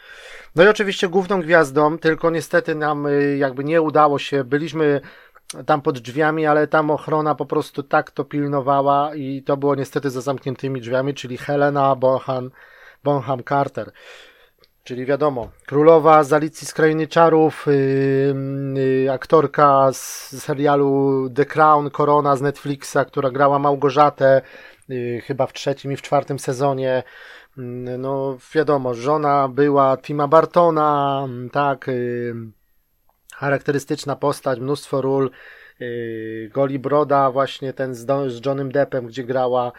No i oczywiście główną gwiazdą, tylko niestety nam y, jakby nie udało się, byliśmy tam pod drzwiami, ale tam ochrona po prostu tak to pilnowała i to było niestety za zamkniętymi drzwiami, czyli Helena Bonham, Bonham Carter. Czyli wiadomo, królowa z Alicji z Krainy Czarów, yy, yy, aktorka z serialu The Crown, Korona z Netflixa, która grała Małgorzatę yy, chyba w trzecim i w czwartym sezonie. Mm, no wiadomo, żona była Tima Bartona, mm, tak, y, charakterystyczna postać, mnóstwo ról. Y, Goli Broda właśnie ten z, z Johnem Deppem, gdzie grała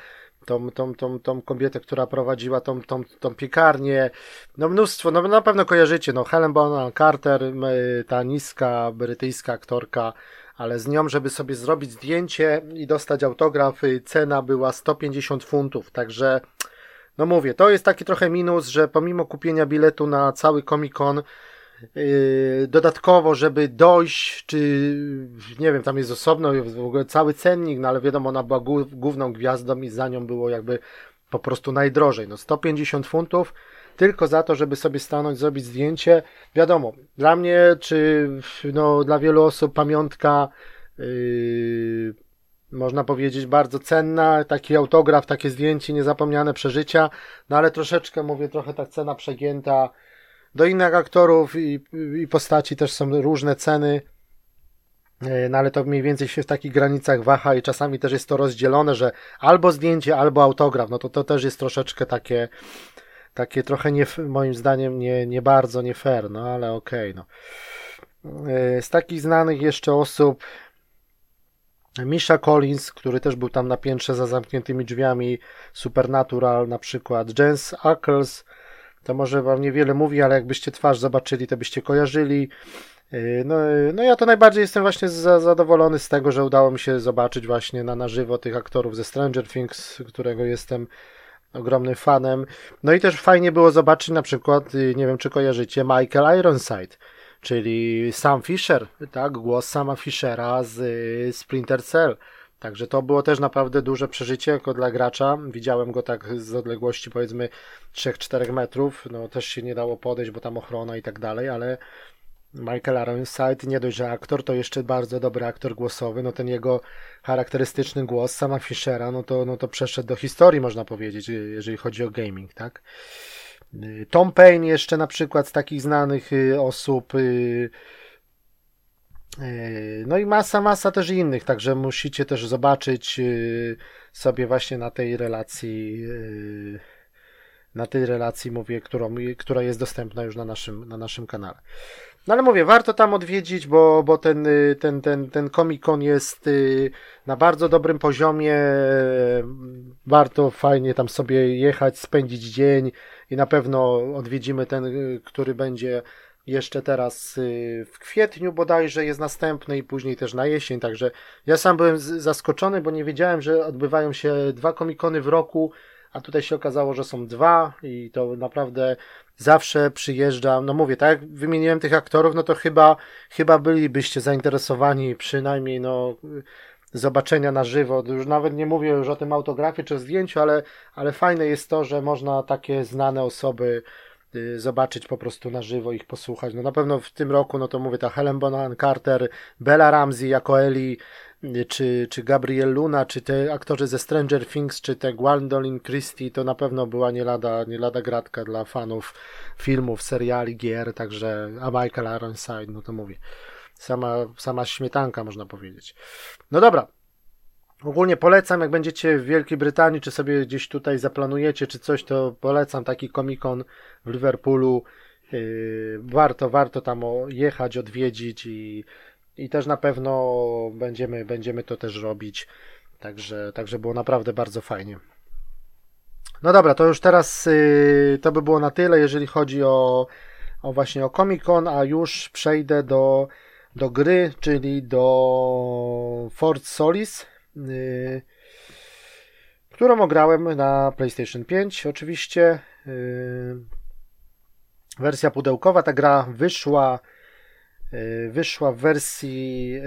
tą, tą, tą, tą kobietę, która prowadziła tą, tą, tą piekarnię. No mnóstwo, no na pewno kojarzycie, no Helen Bonham Carter, ta niska brytyjska aktorka, ale z nią, żeby sobie zrobić zdjęcie i dostać autograf, y, cena była 150 funtów, także no mówię, to jest taki trochę minus, że pomimo kupienia biletu na cały Comic Con, dodatkowo, żeby dojść, czy nie wiem, tam jest osobno w ogóle cały cennik, no ale wiadomo, ona była główną gwiazdą i za nią było jakby po prostu najdrożej. No 150 funtów tylko za to, żeby sobie stanąć, zrobić zdjęcie. Wiadomo, dla mnie, czy no, dla wielu osób pamiątka yy, można powiedzieć, bardzo cenna, taki autograf, takie zdjęcie, niezapomniane przeżycia, no ale troszeczkę, mówię, trochę tak cena przegięta. Do innych aktorów i, i postaci też są różne ceny, e, no ale to mniej więcej się w takich granicach waha i czasami też jest to rozdzielone, że albo zdjęcie, albo autograf, no to to też jest troszeczkę takie, takie trochę nie, moim zdaniem nie, nie bardzo nie fair, no ale okej, okay, no. E, z takich znanych jeszcze osób Misha Collins, który też był tam na piętrze za zamkniętymi drzwiami, Supernatural na przykład, James Ackles, to może wam niewiele mówi, ale jakbyście twarz zobaczyli, to byście kojarzyli. E, no, no ja to najbardziej jestem właśnie za, zadowolony z tego, że udało mi się zobaczyć właśnie na, na żywo tych aktorów ze Stranger Things, którego jestem ogromnym fanem. No i też fajnie było zobaczyć na przykład, y, nie wiem czy kojarzycie, Michael Ironside czyli Sam Fisher, tak, głos Sama Fishera z Splinter Cell. Także to było też naprawdę duże przeżycie jako dla gracza. Widziałem go tak z odległości powiedzmy 3-4 metrów. No też się nie dało podejść, bo tam ochrona i tak dalej, ale Michael Ironside nie dość, że aktor, to jeszcze bardzo dobry aktor głosowy. No ten jego charakterystyczny głos sama Fishera, no to, no to przeszedł do historii, można powiedzieć, jeżeli chodzi o gaming, tak? Y, Tom Payne jeszcze na przykład z takich znanych y, osób. Y, no i masa, masa też innych, także musicie też zobaczyć sobie właśnie na tej relacji, na tej relacji mówię, którą, która jest dostępna już na naszym, na naszym kanale. No ale mówię, warto tam odwiedzić, bo, bo ten, ten, ten, ten Comic Con jest na bardzo dobrym poziomie. Warto fajnie tam sobie jechać, spędzić dzień, i na pewno odwiedzimy ten, y, który będzie jeszcze teraz y, w kwietniu bodajże jest następny i później też na jesień, także ja sam byłem zaskoczony, bo nie wiedziałem, że odbywają się dwa komikony w roku, a tutaj się okazało, że są dwa i to naprawdę zawsze przyjeżdżam, no mówię, tak jak wymieniłem tych aktorów, no to chyba, chyba bylibyście zainteresowani przynajmniej no zobaczenia na żywo. Już nawet nie mówię już o tym autografie czy zdjęciu, ale, ale fajne jest to, że można takie znane osoby zobaczyć po prostu na żywo, ich posłuchać. No na pewno w tym roku, no to mówię, ta Helen Bonham Carter, Bella Ramsey jako Ellie, y, czy, czy Gabriel Luna, czy te aktorzy ze Stranger Things, czy te Gwendolyn Christie, to na pewno była nie lada, nie lada gratka dla fanów filmów, seriali, gier, także, a Michael Ironside, no to mówię sama, sama śmietanka, można powiedzieć. No dobra. Ogólnie polecam, jak będziecie w Wielkiej Brytanii, czy sobie gdzieś tutaj zaplanujecie, czy coś, to polecam taki komikon w Liverpoolu. Yy, warto, warto tam jechać, odwiedzić i, i też na pewno będziemy, będziemy to też robić. Także, także było naprawdę bardzo fajnie. No dobra, to już teraz yy, to by było na tyle, jeżeli chodzi o, o właśnie o Comic Con, a już przejdę do do gry, czyli do Fort Solis, którą ograłem na PlayStation 5 oczywiście. Yy, wersja pudełkowa, ta gra wyszła yy, wyszła w wersji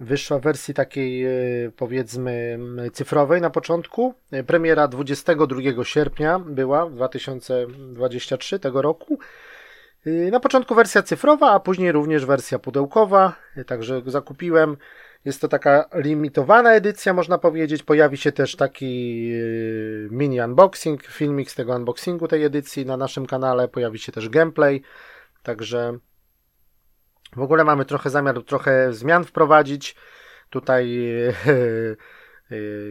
wyszła w wersji takiej powiedzmy cyfrowej na początku. Premiera 22 sierpnia była 2023 tego roku. Y, na początku wersja cyfrowa, a później również wersja pudełkowa, y, także zakupiłem. Jest to taka limitowana edycja, można powiedzieć. Pojawi się też taki y, mini unboxing, filmik z tego unboxingu tej edycji na naszym kanale. Pojawi się też gameplay, także w ogóle mamy trochę zamiar trochę zmian wprowadzić. Tutaj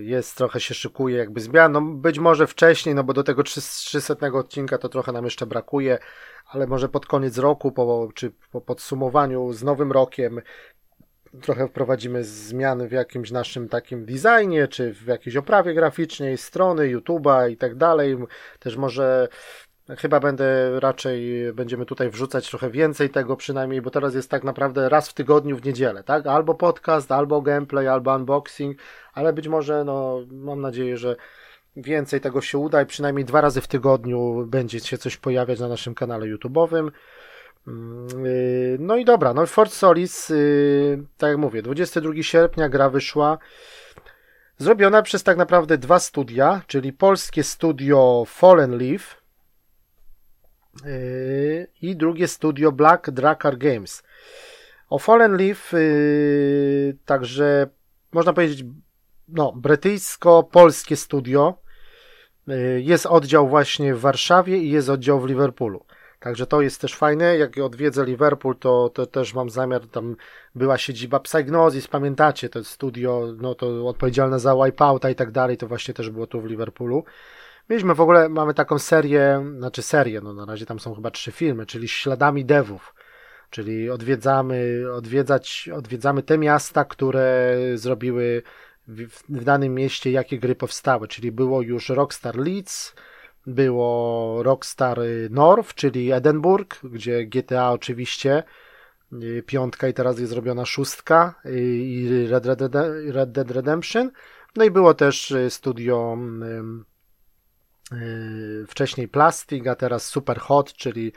jest, trochę się szykuje jakby zmian. No być może wcześniej, no bo do tego 300 odcinka to trochę nam jeszcze brakuje ale może pod koniec roku, po, czy po podsumowaniu z nowym rokiem trochę wprowadzimy zmiany w jakimś naszym takim designie, czy w jakiejś oprawie graficznej, strony YouTube'a i tak dalej. Też może chyba będę raczej, będziemy tutaj wrzucać trochę więcej tego przynajmniej, bo teraz jest tak naprawdę raz w tygodniu w niedzielę, tak? Albo podcast, albo gameplay, albo unboxing, ale być może, no, mam nadzieję, że więcej tego się uda i przynajmniej dwa razy w tygodniu będzie się coś pojawiać na naszym kanale YouTube'owym. Mm, y, no i dobra, no Fort Solis, y, tak jak mówię, 22 sierpnia gra wyszła. Zrobiona przez tak naprawdę dwa studia, czyli polskie studio Fallen Leaf y, i drugie studio Black Dracar Games. O Fallen Leaf także można powiedzieć, no, brytyjsko-polskie studio. Jest oddział właśnie w Warszawie i jest oddział w Liverpoolu. Także to jest też fajne. Jak odwiedzę Liverpool, to, to też mam zamiar, tam była siedziba Psygnosis, pamiętacie, to studio, no to odpowiedzialne za Wipeouta i tak dalej, to właśnie też było tu w Liverpoolu. Mieliśmy w ogóle, mamy taką serię, znaczy serię, no na razie tam są chyba trzy filmy, czyli śladami devów, czyli odwiedzać, odwiedzamy te miasta, które zrobiły w, w danym mieście, jakie gry powstały, czyli było już Rockstar Leeds, było Rockstar North, czyli Edinburgh, gdzie GTA oczywiście, y, piątka i teraz jest zrobiona szóstka y, i Red, Red, Red Dead Redemption. No i było też y, studio wcześniej Plastic, a teraz Super Hot, czyli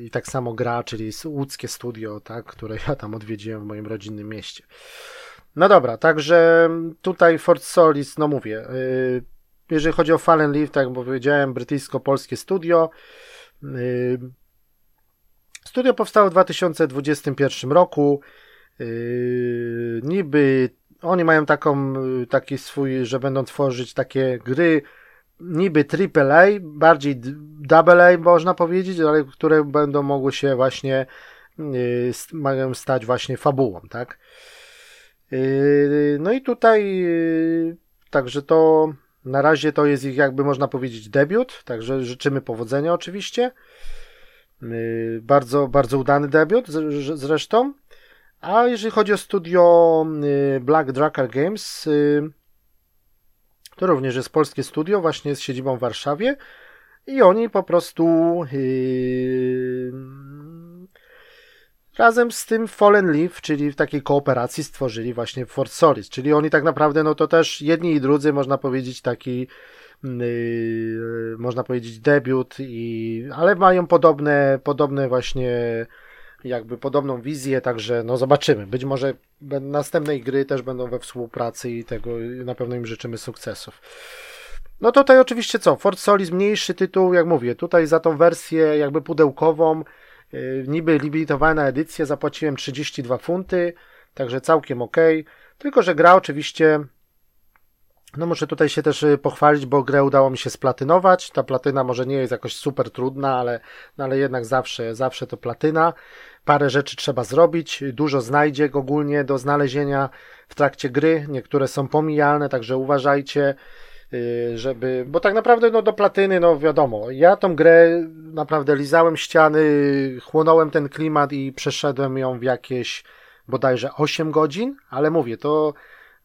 i tak samo gra, czyli łódzkie studio, tak, które ja tam odwiedziłem w moim rodzinnym mieście. No dobra, także tutaj Fort Solis, no mówię, jeżeli chodzi o Fallen Leaf, tak jak powiedziałem, brytyjsko-polskie studio. Y, studio powstało w 2021 roku. Y, niby oni mają taką, taki swój, że będą tworzyć takie gry niby AAA, bardziej AA można powiedzieć, ale które będą mogły się właśnie y, mają stać właśnie fabułą, tak? No i tutaj także to na razie to jest ich, jakby można powiedzieć, debiut, także życzymy powodzenia oczywiście. Y, bardzo, bardzo udany debiut zresztą. A jeżeli chodzi o studio y, Black Dracar Games, y, to również jest polskie studio, właśnie z siedzibą w Warszawie. I oni po prostu razem z tym Fallen Leaf, czyli w takiej kooperacji stworzyli właśnie Fort Solis, czyli oni tak naprawdę, no to też jedni i drudzy, można powiedzieć, taki yy, można powiedzieć debiut, i, ale mają podobne, podobne właśnie jakby podobną wizję, także no zobaczymy. Być może następnej gry też będą we współpracy i tego na pewno im życzymy sukcesów. No tutaj oczywiście co, Fort Solis mniejszy tytuł, jak mówię, tutaj za tą wersję jakby pudełkową niby limitowana edycja, zapłaciłem 32 funty, także całkiem ok. Tylko, że gra oczywiście, no muszę tutaj się też y, pochwalić, bo grę udało mi się splatynować. Ta platyna może nie jest jakoś super trudna, ale, no ale jednak zawsze, zawsze to platyna. Parę rzeczy trzeba zrobić, dużo znajdzie ogólnie do znalezienia w trakcie gry. Niektóre są pomijalne, także uważajcie. Y, żeby, bo tak naprawdę no do platyny, no wiadomo, ja tą grę naprawdę lizałem ściany, chłonąłem ten klimat i przeszedłem ją w jakieś bodajże 8 godzin, ale mówię, to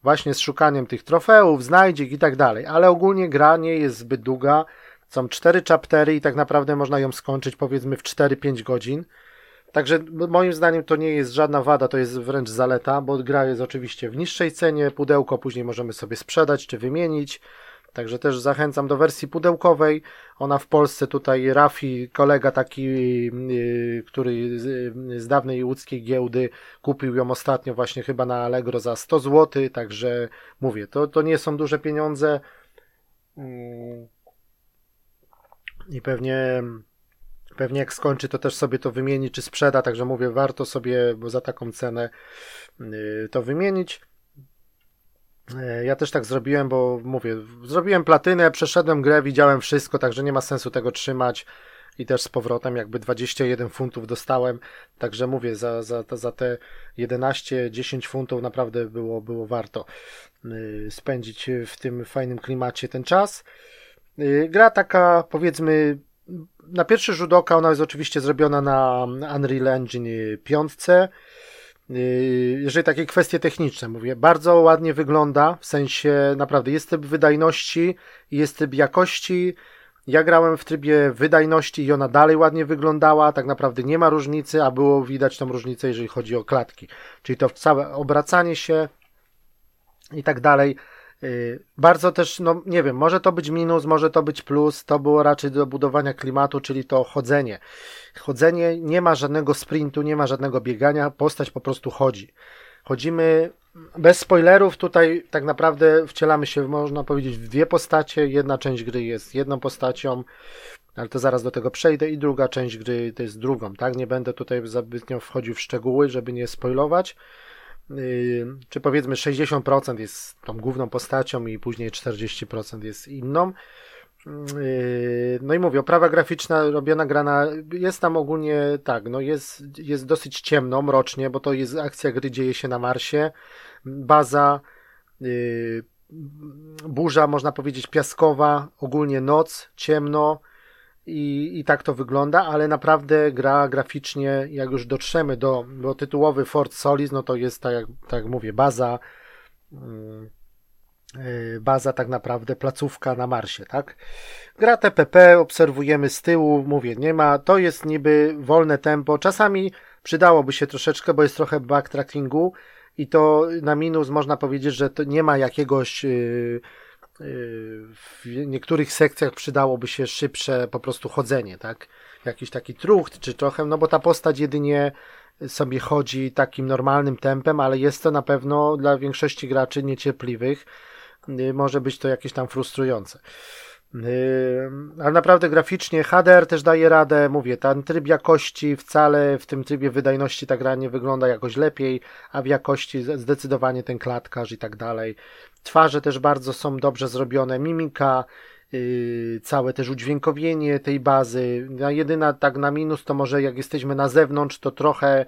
właśnie z szukaniem tych trofeów, znajdziek i tak dalej, ale ogólnie gra nie jest zbyt długa, są cztery chaptery i tak naprawdę można ją skończyć powiedzmy w 4-5 godzin. Także moim zdaniem to nie jest żadna wada, to jest wręcz zaleta, bo gra jest oczywiście w niższej cenie, pudełko później możemy sobie sprzedać czy wymienić. Także też zachęcam do wersji pudełkowej. Ona w Polsce tutaj Rafi, kolega taki, yy, który z dawnej łódzkiej giełdy kupił ją ostatnio właśnie chyba na Allegro za 100 zł, także mówię, to, to nie są duże pieniądze. Yy. I pewnie pewnie jak skończy, to też sobie to wymieni, czy sprzeda, także mówię, warto sobie, za taką cenę yy, to wymienić. E, ja też tak zrobiłem, bo mówię, zrobiłem platynę, przeszedłem grę, widziałem wszystko, także nie ma sensu tego trzymać. I też z powrotem jakby 21 funtów dostałem, także mówię, za, za, za te 11-10 funtów naprawdę było, było warto y, spędzić w tym fajnym klimacie ten czas. Y, gra taka powiedzmy na pierwszy rzut oka ona jest oczywiście zrobiona na Unreal Engine 5, Yy, jeżeli takie kwestie techniczne mówię, bardzo ładnie wygląda, w sensie naprawdę jest typ wydajności, jest typ jakości. Ja grałem w trybie wydajności i ona dalej ładnie wyglądała, tak naprawdę nie ma różnicy, a było widać tą różnicę, jeżeli chodzi o klatki. Czyli to całe obracanie się i tak dalej. Y, bardzo też, no nie wiem, może to być minus, może to być plus, to było raczej do budowania klimatu, czyli to chodzenie. Chodzenie, nie ma żadnego sprintu, nie ma żadnego biegania, postać po prostu chodzi. Chodzimy bez spoilerów, tutaj tak naprawdę wcielamy się, można powiedzieć, w dwie postacie. Jedna część gry jest jedną postacią, ale to zaraz do tego przejdę, i druga część gry to jest drugą, tak? Nie będę tutaj zbytnio wchodził w szczegóły, żeby nie spoilować. Czy powiedzmy 60% jest tą główną postacią i później 40% jest inną. No i mówię, oprawa graficzna robiona grana jest tam ogólnie tak, no jest, jest dosyć ciemno, mrocznie, bo to jest akcja gry dzieje się na Marsie. Baza, yy, burza, można powiedzieć, piaskowa, ogólnie noc, ciemno i, i tak to wygląda, ale naprawdę gra graficznie, jak już dotrzemy do, do tytułowy Fort Solis, no to jest tak jak, tak jak mówię, baza. Yy, baza tak naprawdę placówka na Marsie, tak? Gra TPP, obserwujemy z tyłu, mówię, nie ma, to jest niby wolne tempo, czasami przydałoby się troszeczkę, bo jest trochę backtrackingu i to na minus można powiedzieć, że to nie ma jakiegoś yy, w niektórych sekcjach przydałoby się szybsze po prostu chodzenie, tak? Jakiś taki trucht czy trochę, no bo ta postać jedynie sobie chodzi takim normalnym tempem, ale jest to na pewno dla większości graczy niecierpliwych Y, może być to jakieś tam frustrujące. Y, ale naprawdę graficznie HDR też daje radę, mówię, ten tryb jakości wcale w tym trybie wydajności ta gra nie wygląda jakoś lepiej, a w jakości zdecydowanie ten klatkarz i tak dalej. Twarze też bardzo są dobrze zrobione, mimika, yy, całe też udźwiękowienie tej bazy. No, jedyna tak na minus to może jak jesteśmy na zewnątrz, to trochę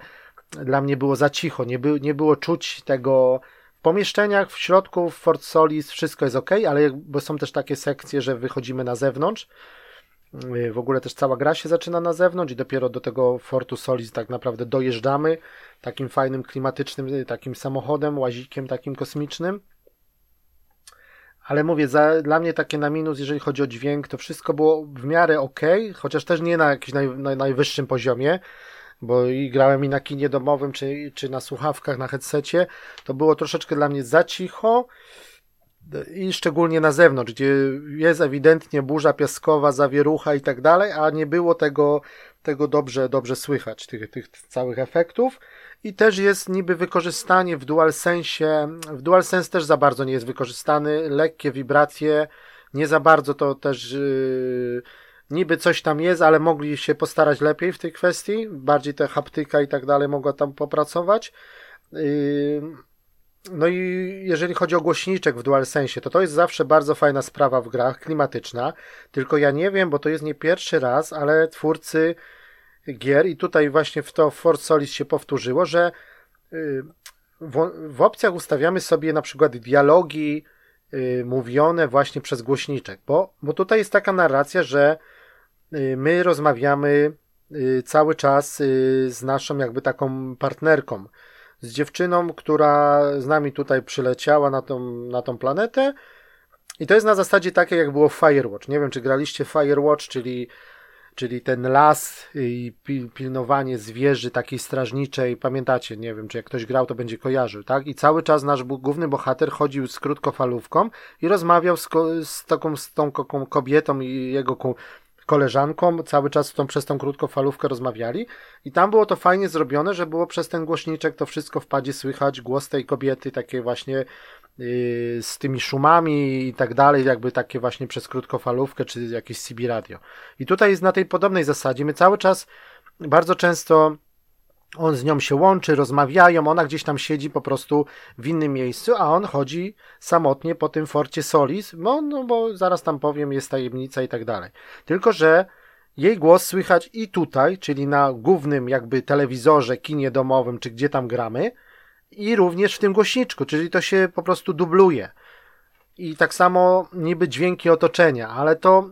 dla mnie było za cicho, nie, by, nie było czuć tego w pomieszczeniach, w środku, w Fort Solis wszystko jest ok, ale bo są też takie sekcje, że wychodzimy na zewnątrz. Y, w ogóle też cała gra się zaczyna na zewnątrz i dopiero do tego Fortu Solis tak naprawdę dojeżdżamy takim fajnym, klimatycznym, y, takim samochodem, łazikiem takim kosmicznym. Ale mówię, za, dla mnie takie na minus, jeżeli chodzi o dźwięk, to wszystko było w miarę ok, chociaż też nie na jakimś naj, naj, najwyższym poziomie bo i grałem i na kinie domowym, czy, czy na słuchawkach, na headsetie, to było troszeczkę dla mnie za cicho i szczególnie na zewnątrz, gdzie jest ewidentnie burza piaskowa, zawierucha i tak dalej, a nie było tego, tego dobrze, dobrze słychać, tych, tych całych efektów. I też jest niby wykorzystanie w DualSense, w DualSense też za bardzo nie jest wykorzystany, lekkie wibracje, nie za bardzo to też yy, niby coś tam jest, ale mogli się postarać lepiej w tej kwestii, bardziej te haptyka i tak dalej mogła tam popracować. Yy, no i jeżeli chodzi o głośniczek w DualSense, to to jest zawsze bardzo fajna sprawa w grach, klimatyczna, tylko ja nie wiem, bo to jest nie pierwszy raz, ale twórcy gier i tutaj właśnie w to Force Solis się powtórzyło, że yy, w, w opcjach ustawiamy sobie na przykład dialogi yy, mówione właśnie przez głośniczek, bo, bo tutaj jest taka narracja, że Y, my rozmawiamy y, cały czas y, z naszą jakby taką partnerką, z dziewczyną, która z nami tutaj przyleciała na tą, na tą planetę. I to jest na zasadzie takie, jak było w Firewatch. Nie wiem, czy graliście Firewatch, czyli, czyli ten las i pilnowanie zwierzy takiej strażniczej. Pamiętacie, nie wiem, czy jak ktoś grał, to będzie kojarzył, tak? I cały czas nasz główny bohater chodził z krótkofalówką i rozmawiał z, z taką z tą kobietą i jego koleżanką, cały czas tą, przez tą krótkofalówkę rozmawiali i tam było to fajnie zrobione, że było przez ten głośniczek to wszystko w padzie słychać, głos tej kobiety, takie właśnie yy, z tymi szumami i tak dalej, jakby takie właśnie przez krótkofalówkę czy jakieś CB radio. I tutaj jest na tej podobnej zasadzie, my cały czas bardzo często on z nią się łączy, rozmawiają, ona gdzieś tam siedzi po prostu w innym miejscu, a on chodzi samotnie po tym forcie Solis, no, no bo zaraz tam powiem, jest tajemnica i tak dalej. Tylko, że jej głos słychać i tutaj, czyli na głównym jakby telewizorze, kinie domowym, czy gdzie tam gramy, i również w tym głośniczku, czyli to się po prostu dubluje. I tak samo niby dźwięki otoczenia, ale to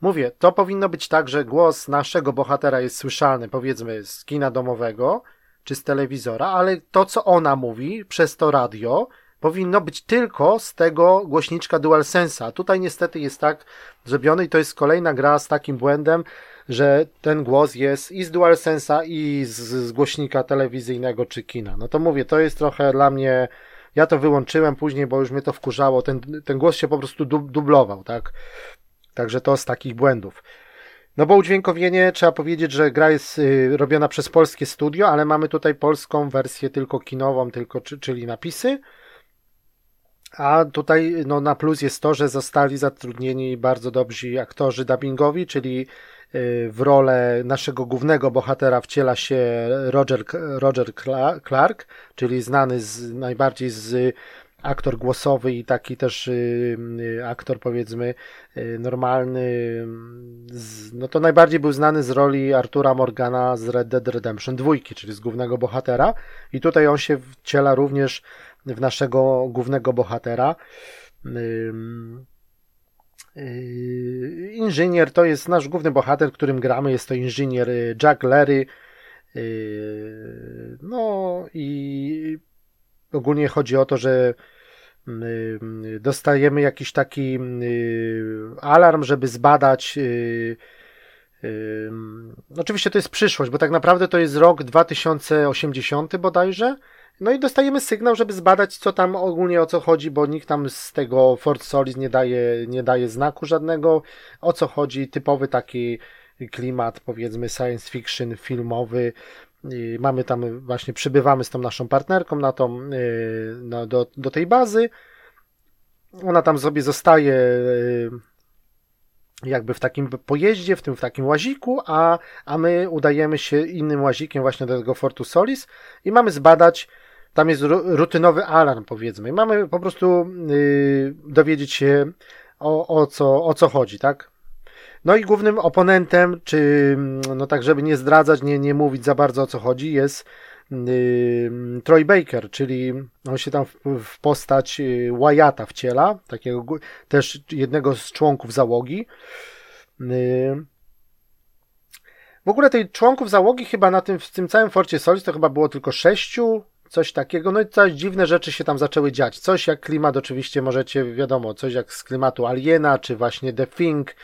Mówię, to powinno być tak, że głos naszego bohatera jest słyszalny, powiedzmy, z kina domowego czy z telewizora, ale to, co ona mówi przez to radio, powinno być tylko z tego głośniczka DualSense'a. Tutaj niestety jest tak zrobione i to jest kolejna gra z takim błędem, że ten głos jest i z DualSense'a i z, z głośnika telewizyjnego czy kina. No to mówię, to jest trochę dla mnie ja to wyłączyłem później, bo już mnie to wkurzało. Ten, ten głos się po prostu dublował, tak? Także to z takich błędów. No bo udźwiękowienie, trzeba powiedzieć, że gra jest y, robiona przez polskie studio, ale mamy tutaj polską wersję tylko kinową, tylko, czyli napisy. A tutaj no, na plus jest to, że zostali zatrudnieni bardzo dobrzy aktorzy dubbingowi, czyli w rolę naszego głównego bohatera wciela się Roger, Roger Clark, czyli znany z, najbardziej z aktor głosowy i taki też y, y, aktor powiedzmy y, normalny, no to najbardziej był znany z roli Artura Morgana z Red Dead Redemption 2, czyli z głównego bohatera i tutaj on się wciela również w naszego głównego bohatera. Inżynier to jest nasz główny bohater, którym gramy, jest to inżynier Jack Lery. No i ogólnie chodzi o to, że dostajemy jakiś taki alarm, żeby zbadać. Y, oczywiście to jest przyszłość, bo tak naprawdę to jest rok 2080 bodajże. No i dostajemy sygnał, żeby zbadać, co tam ogólnie o co chodzi, bo nikt tam z tego Fort Solis nie daje, nie daje znaku żadnego, o co chodzi. Typowy taki klimat, powiedzmy, science fiction filmowy. I mamy tam właśnie, przybywamy z tą naszą partnerką na tą, y, no, do, do tej bazy. Ona tam sobie zostaje y, jakby w takim pojeździe, w tym w takim łaziku, a, a my udajemy się innym łazikiem właśnie do tego Fortu Solis i mamy zbadać, tam jest rutynowy alarm powiedzmy, i mamy po prostu yy, dowiedzieć się o, o, co, o co chodzi, tak? No i głównym oponentem, czy no tak, żeby nie zdradzać, nie, nie mówić za bardzo o co chodzi, jest Troy Baker, czyli on się tam w, w postać y, Wyata wciela, takiego też jednego z członków załogi. W ogóle tej członków załogi chyba na tym, w tym całym Forcie Solis to chyba było tylko sześciu, coś takiego, no i coś dziwne rzeczy się tam zaczęły dziać. Coś jak klimat oczywiście możecie, wiadomo, coś jak z klimatu Aliena, czy właśnie The Thing,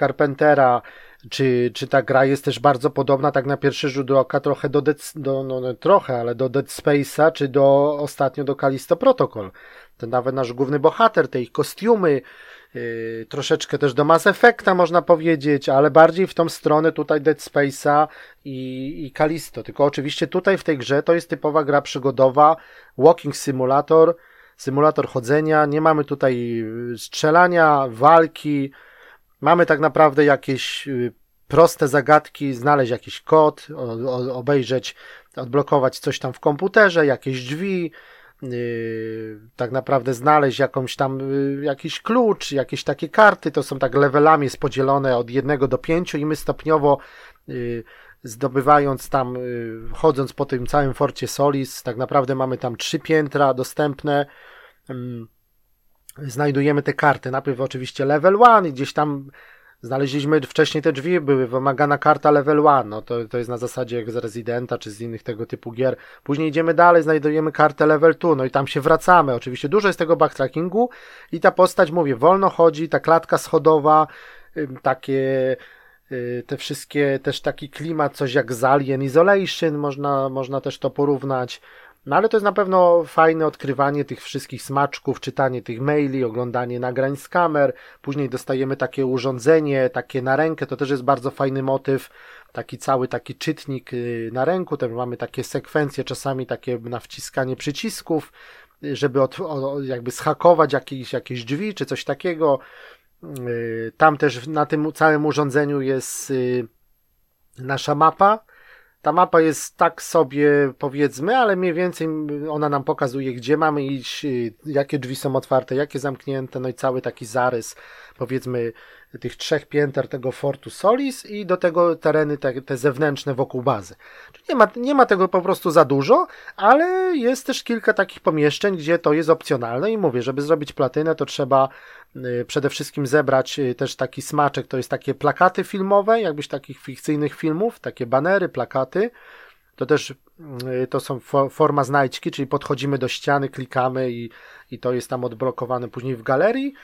Carpentera, czy, czy ta gra jest też bardzo podobna tak na pierwszy rzut oka trochę do, Dead, do no, no, trochę, ale do Dead Space'a, czy do ostatnio do Callisto Protocol. Ten nawet nasz główny bohater, te ich kostiumy, yy, troszeczkę też do Mass Effecta można powiedzieć, ale bardziej w tą stronę tutaj Dead Space'a i, i Callisto. Tylko oczywiście tutaj w tej grze to jest typowa gra przygodowa, walking simulator, symulator chodzenia, nie mamy tutaj strzelania, walki, Mamy tak naprawdę jakieś y, proste zagadki, znaleźć jakiś kod, obejrzeć, odblokować coś tam w komputerze, jakieś drzwi, yy, tak naprawdę znaleźć jakąś tam yy, jakiś klucz, jakieś takie karty, to są tak levelami jest podzielone od jednego do pięciu i my stopniowo zdobywając tam, y, chodząc po tym całym Forcie Solis, tak naprawdę mamy tam trzy piętra dostępne, mm, znajdujemy te karty. Najpierw oczywiście level 1 i gdzieś tam znaleźliśmy wcześniej te drzwi, były wymagana karta level 1. No to, to jest na zasadzie jak z Residenta czy z innych tego typu gier. Później idziemy dalej, znajdujemy kartę level 2, no i tam się wracamy. Oczywiście dużo jest tego backtrackingu i ta postać, mówię, wolno chodzi, ta klatka schodowa, takie y, te wszystkie, też taki klimat, coś jak z Alien Isolation, można, można też to porównać. No ale to jest na pewno fajne odkrywanie tych wszystkich smaczków, czytanie tych maili, oglądanie nagrań z kamer. Później dostajemy takie urządzenie, takie na rękę, to też jest bardzo fajny motyw. Taki cały taki czytnik y, na ręku, też mamy takie sekwencje, czasami takie na wciskanie przycisków, y, żeby od, jakby schakować jakieś, jakieś drzwi czy coś takiego. Y, tam też na tym całym urządzeniu jest nasza mapa, ta mapa jest tak sobie, powiedzmy, ale mniej więcej ona nam pokazuje, gdzie mamy iść, jakie drzwi są otwarte, jakie zamknięte, no i cały taki zarys, powiedzmy, tych trzech pięter tego Fortu Solis i do tego tereny te, te zewnętrzne wokół bazy. Czyli nie ma, nie ma tego po prostu za dużo, ale jest też kilka takich pomieszczeń, gdzie to jest opcjonalne i mówię, żeby zrobić platynę, to trzeba y, przede wszystkim zebrać y, też taki smaczek, to jest takie plakaty filmowe, jakbyś takich fikcyjnych filmów, takie banery, plakaty, to też y, to są forma znajdźki, czyli podchodzimy do ściany, klikamy i, i to jest tam odblokowane później w galerii.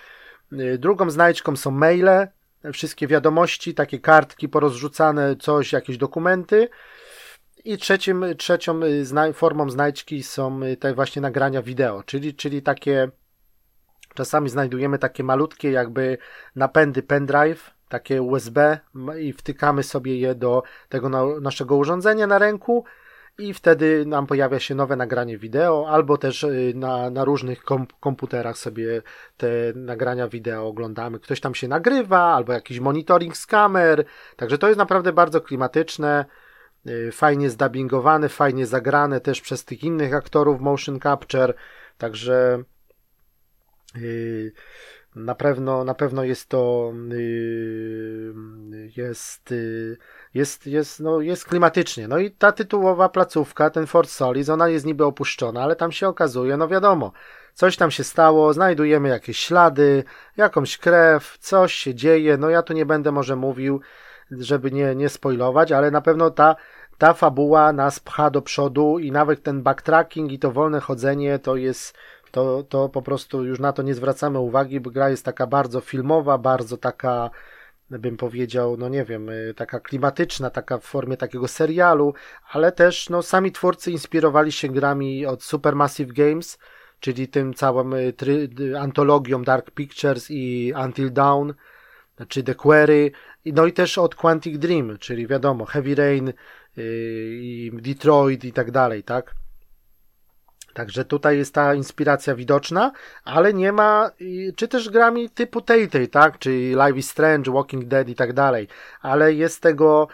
Y, drugą znajdźką są maile, wszystkie wiadomości, takie kartki porozrzucane, coś, jakieś dokumenty. I trzecim, trzecią y, formą znajdźki są y, te właśnie nagrania wideo, czyli, czyli takie czasami znajdujemy takie malutkie jakby napędy pendrive, takie USB i wtykamy sobie je do tego naszego urządzenia na ręku i wtedy nam pojawia się nowe nagranie wideo, albo też y, na, na różnych kom komputerach sobie te nagrania wideo oglądamy. Ktoś tam się nagrywa, albo jakiś monitoring z kamer, także to jest naprawdę bardzo klimatyczne, y, fajnie zdubbingowane, fajnie zagrane też przez tych innych aktorów motion capture, także yy, na pewno, na pewno jest to jest, jest, jest, no, jest klimatycznie. No i ta tytułowa placówka, ten Fort Solis, ona jest niby opuszczona, ale tam się okazuje, no wiadomo, coś tam się stało, znajdujemy jakieś ślady, jakąś krew, coś się dzieje. No ja tu nie będę może mówił, żeby nie, nie spoilować, ale na pewno ta, ta fabuła nas pcha do przodu i nawet ten backtracking i to wolne chodzenie to jest to, to po prostu już na to nie zwracamy uwagi, bo gra jest taka bardzo filmowa, bardzo taka bym powiedział, no nie wiem, y, taka klimatyczna, taka w formie takiego serialu, ale też no, sami twórcy inspirowali się grami od Supermassive Games, czyli tym całym y, try, y, antologią Dark Pictures i Until Dawn, czy The Quarry, no i też od Quantic Dream, czyli wiadomo, Heavy Rain, i Detroit i tak dalej, tak? Także tutaj jest ta inspiracja widoczna, ale nie ma, czy też grami typu Tay-Tay, tak? Czyli Live is Strange, Walking Dead i tak dalej, ale jest tego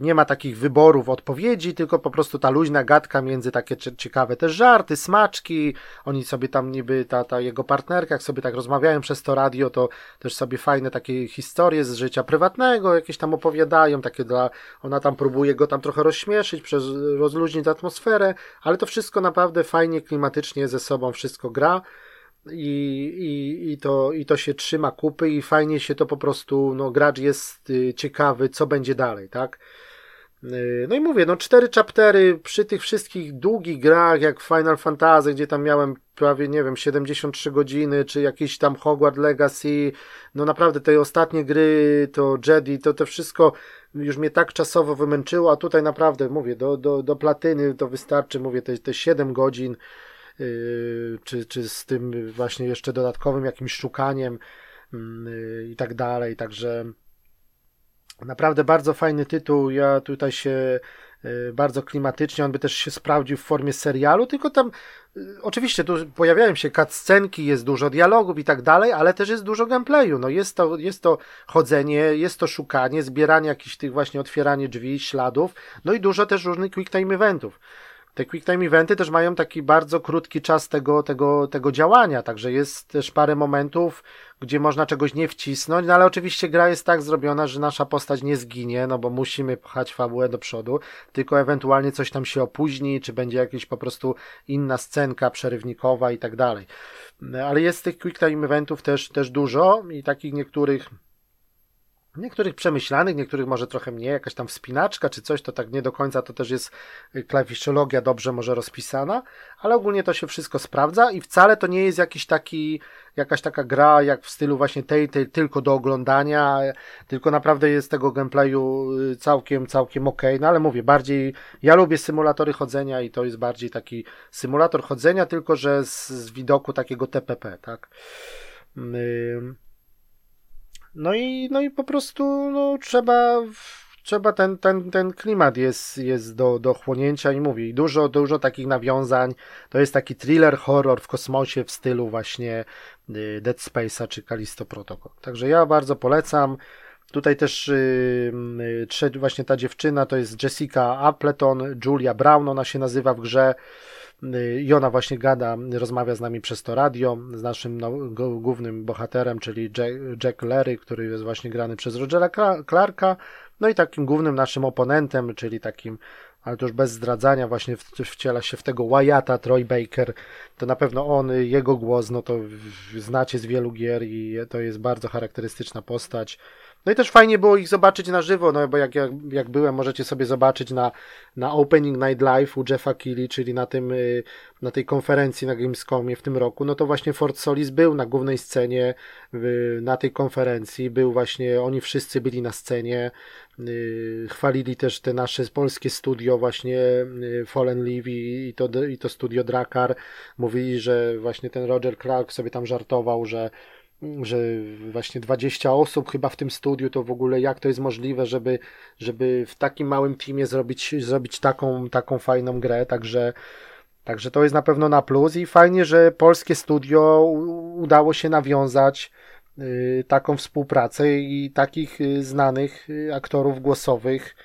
nie ma takich wyborów odpowiedzi, tylko po prostu ta luźna gadka między takie ciekawe też żarty, smaczki. Oni sobie tam niby, ta, ta jego partnerka, jak sobie tak rozmawiają przez to radio, to też sobie fajne takie historie z życia prywatnego jakieś tam opowiadają, takie dla, ona tam próbuje go tam trochę rozśmieszyć, przez, rozluźnić atmosferę, ale to wszystko naprawdę fajnie, klimatycznie ze sobą wszystko gra i, i, i, to, i to się trzyma kupy i fajnie się to po prostu, no gracz jest y, ciekawy, co będzie dalej, tak? Y, no i mówię, no cztery chaptery przy tych wszystkich długich grach, jak Final Fantasy, gdzie tam miałem prawie, nie wiem, 73 godziny, czy jakiś tam Hogwarts Legacy, no naprawdę te ostatnie gry, to Jedi, to to wszystko już mnie tak czasowo wymęczyło, a tutaj naprawdę, mówię, do, do, do platyny to wystarczy, mówię, te, te 7 godzin, czy, czy z tym właśnie jeszcze dodatkowym jakimś szukaniem mm, y, i tak dalej. Także naprawdę bardzo fajny tytuł. Ja tutaj się y, bardzo klimatycznie, on by też się sprawdził w formie serialu, tylko tam oczywiście tu pojawiają się cutscenki, jest dużo dialogów i tak dalej, ale też jest dużo gameplayu. No jest to, jest to chodzenie, jest to szukanie, zbieranie jakichś tych właśnie otwieranie drzwi, śladów, no i dużo też różnych quick time eventów. Te quick time eventy też mają taki bardzo krótki czas tego, tego, tego działania, także jest też parę momentów, gdzie można czegoś nie wcisnąć, no ale oczywiście gra jest tak zrobiona, że nasza postać nie zginie, no bo musimy pchać fabułę do przodu, tylko ewentualnie coś tam się opóźni, czy będzie jakaś po prostu inna scenka przerywnikowa i tak dalej. Ale jest tych quick time eventów też, też dużo i takich niektórych Niektórych przemyślanych, niektórych może trochę mniej, jakaś tam wspinaczka czy coś, to tak nie do końca to też jest y, klawiszologia dobrze może rozpisana, ale ogólnie to się wszystko sprawdza i wcale to nie jest jakiś taki, jakaś taka gra jak w stylu właśnie tej, tej tylko do oglądania, tylko naprawdę jest tego gameplayu y, całkiem, całkiem ok, no ale mówię, bardziej, ja lubię symulatory chodzenia i to jest bardziej taki symulator chodzenia, tylko że z, z widoku takiego TPP, tak. Yy. No i, no i po prostu no, trzeba, trzeba ten, ten, ten klimat jest, jest do, do chłonięcia i mówi, dużo, dużo takich nawiązań. To jest taki thriller, horror w kosmosie w stylu właśnie y, Dead Space'a czy Callisto Protocol. Także ja bardzo polecam. Tutaj też yy, właśnie ta dziewczyna to jest Jessica Appleton, Julia Brown, ona się nazywa w grze. I ona właśnie gada, rozmawia z nami przez to radio, z naszym no, głównym bohaterem, czyli Jack, Jack Larry, który jest właśnie grany przez Rogera Clarka, no i takim głównym naszym oponentem, czyli takim, ale to już bez zdradzania, właśnie wciela się w tego Wyatta, Troy Baker, to na pewno on, jego głos, no to znacie z wielu gier i to jest bardzo charakterystyczna postać. No i też fajnie było ich zobaczyć na żywo, no bo jak, jak, jak byłem, możecie sobie zobaczyć na, na Opening Night Live u Jeffa Keighley, czyli na tym, y, na tej konferencji na Gamescomie w tym roku, no to właśnie Fort Solis był na głównej scenie na tej konferencji, był właśnie, oni wszyscy byli na scenie, y, chwalili też te nasze polskie studio właśnie y, Fallen Leaf i, to, i to studio Drakar, mówili, że właśnie ten Roger Clark sobie tam żartował, że że właśnie 20 osób chyba w tym studiu, to w ogóle jak to jest możliwe, żeby, żeby w takim małym teamie zrobić, zrobić taką, taką fajną grę, także Także to jest na pewno na plus i fajnie, że polskie studio udało się nawiązać y, taką współpracę i takich y, znanych y, aktorów głosowych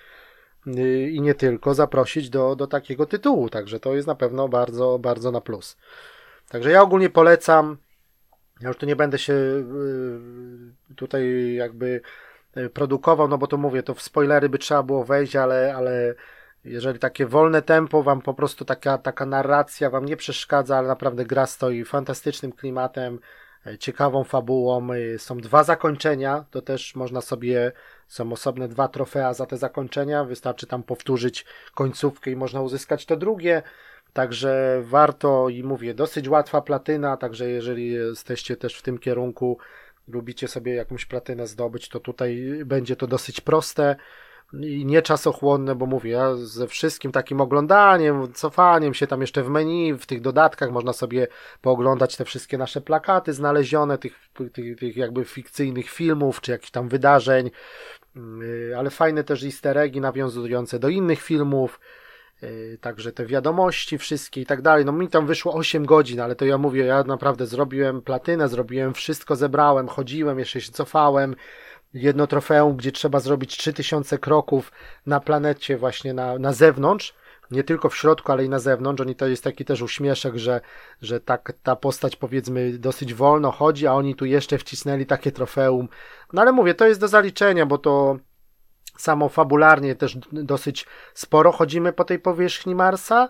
i nie tylko zaprosić do, do takiego tytułu. Także to jest na pewno bardzo, bardzo na plus. Także ja ogólnie polecam. Ja już tu nie będę się tutaj jakby produkował, no bo to mówię, to w spoilery by trzeba było wejść, ale, ale jeżeli takie wolne tempo wam po prostu taka, taka narracja wam nie przeszkadza, ale naprawdę gra stoi fantastycznym klimatem, ciekawą fabułą. E, są dwa zakończenia, to też można sobie, są osobne dwa trofea za te zakończenia. Wystarczy tam powtórzyć końcówkę i można uzyskać to drugie. Także warto i mówię, dosyć łatwa platyna, także jeżeli jesteście też w tym kierunku, lubicie sobie jakąś platynę zdobyć, to tutaj będzie to dosyć proste i nie czasochłonne, bo mówię, ja ze wszystkim takim oglądaniem, cofaniem się tam jeszcze w menu, w tych dodatkach można sobie pooglądać te wszystkie nasze plakaty znalezione, tych, tych, tych jakby fikcyjnych filmów, czy jakichś tam wydarzeń, y, ale fajne też easter eggi nawiązujące do innych filmów, y, także te wiadomości wszystkie i tak dalej. No mi tam wyszło 8 godzin, ale to ja mówię, ja naprawdę zrobiłem platynę, zrobiłem wszystko, zebrałem, chodziłem, jeszcze się cofałem, jedno trofeum, gdzie trzeba zrobić 3000 kroków na planecie właśnie na, na zewnątrz, nie tylko w środku, ale i na zewnątrz. Oni to jest taki też uśmieszek, że, że tak, ta postać powiedzmy dosyć wolno chodzi, a oni tu jeszcze wcisnęli takie trofeum. No ale mówię, to jest do zaliczenia, bo to samo fabularnie też dosyć sporo chodzimy po tej powierzchni Marsa.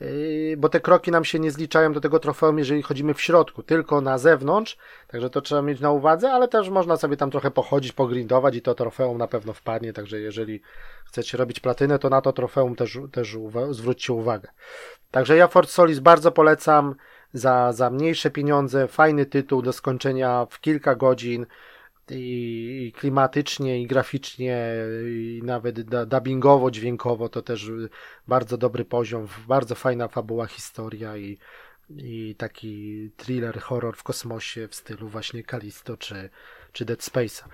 Yy, bo te kroki nam się nie zliczają do tego trofeum, jeżeli chodzimy w środku, tylko na zewnątrz, także to trzeba mieć na uwadze, ale też można sobie tam trochę pochodzić, pogrindować i to trofeum na pewno wpadnie, także jeżeli chcecie robić platynę, to na to trofeum też, też uwa zwróćcie uwagę. Także ja Fort Solis bardzo polecam za, za mniejsze pieniądze, fajny tytuł do skończenia w kilka godzin, i klimatycznie, i graficznie, i nawet dubbingowo, dźwiękowo to też bardzo dobry poziom, bardzo fajna fabuła, historia i, i taki thriller, horror w kosmosie w stylu właśnie Kalisto czy, czy Dead Space'a.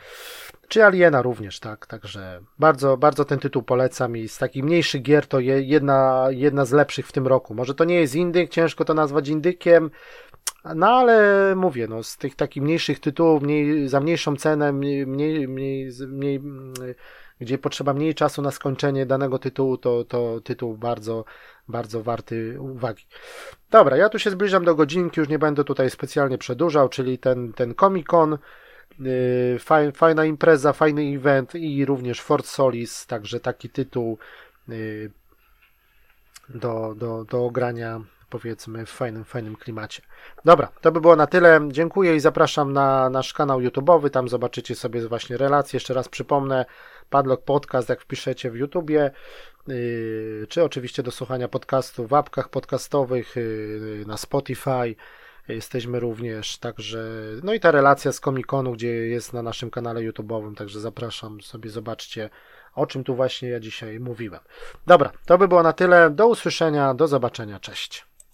Czy Aliena również, tak, także bardzo, bardzo ten tytuł polecam i z takich mniejszych gier to jedna, jedna z lepszych w tym roku. Może to nie jest indyk, ciężko to nazwać indykiem, no ale mówię, no, z tych takich mniejszych tytułów, mniej, za mniejszą cenę, mniej, mniej, mniej, mniej, gdzie potrzeba mniej czasu na skończenie danego tytułu, to, to tytuł bardzo, bardzo warty uwagi. Dobra, ja tu się zbliżam do godzinki, już nie będę tutaj specjalnie przedłużał, czyli ten, ten Comic Con, yy, fajna impreza, fajny event i również Fort Solis, także taki tytuł yy, do, do, do ogrania powiedzmy w fajnym, fajnym klimacie. Dobra, to by było na tyle. Dziękuję i zapraszam na nasz kanał YouTube'owy. Tam zobaczycie sobie właśnie relacje. Jeszcze raz przypomnę, Padlock Podcast, jak wpiszecie w YouTubie, yy, czy oczywiście do słuchania podcastu w apkach podcastowych, yy, na Spotify. Jesteśmy również, także, no i ta relacja z Comic-Conu, gdzie jest na naszym kanale YouTube'owym, także zapraszam sobie, zobaczcie, o czym tu właśnie ja dzisiaj mówiłem. Dobra, to by było na tyle. Do usłyszenia, do zobaczenia, cześć.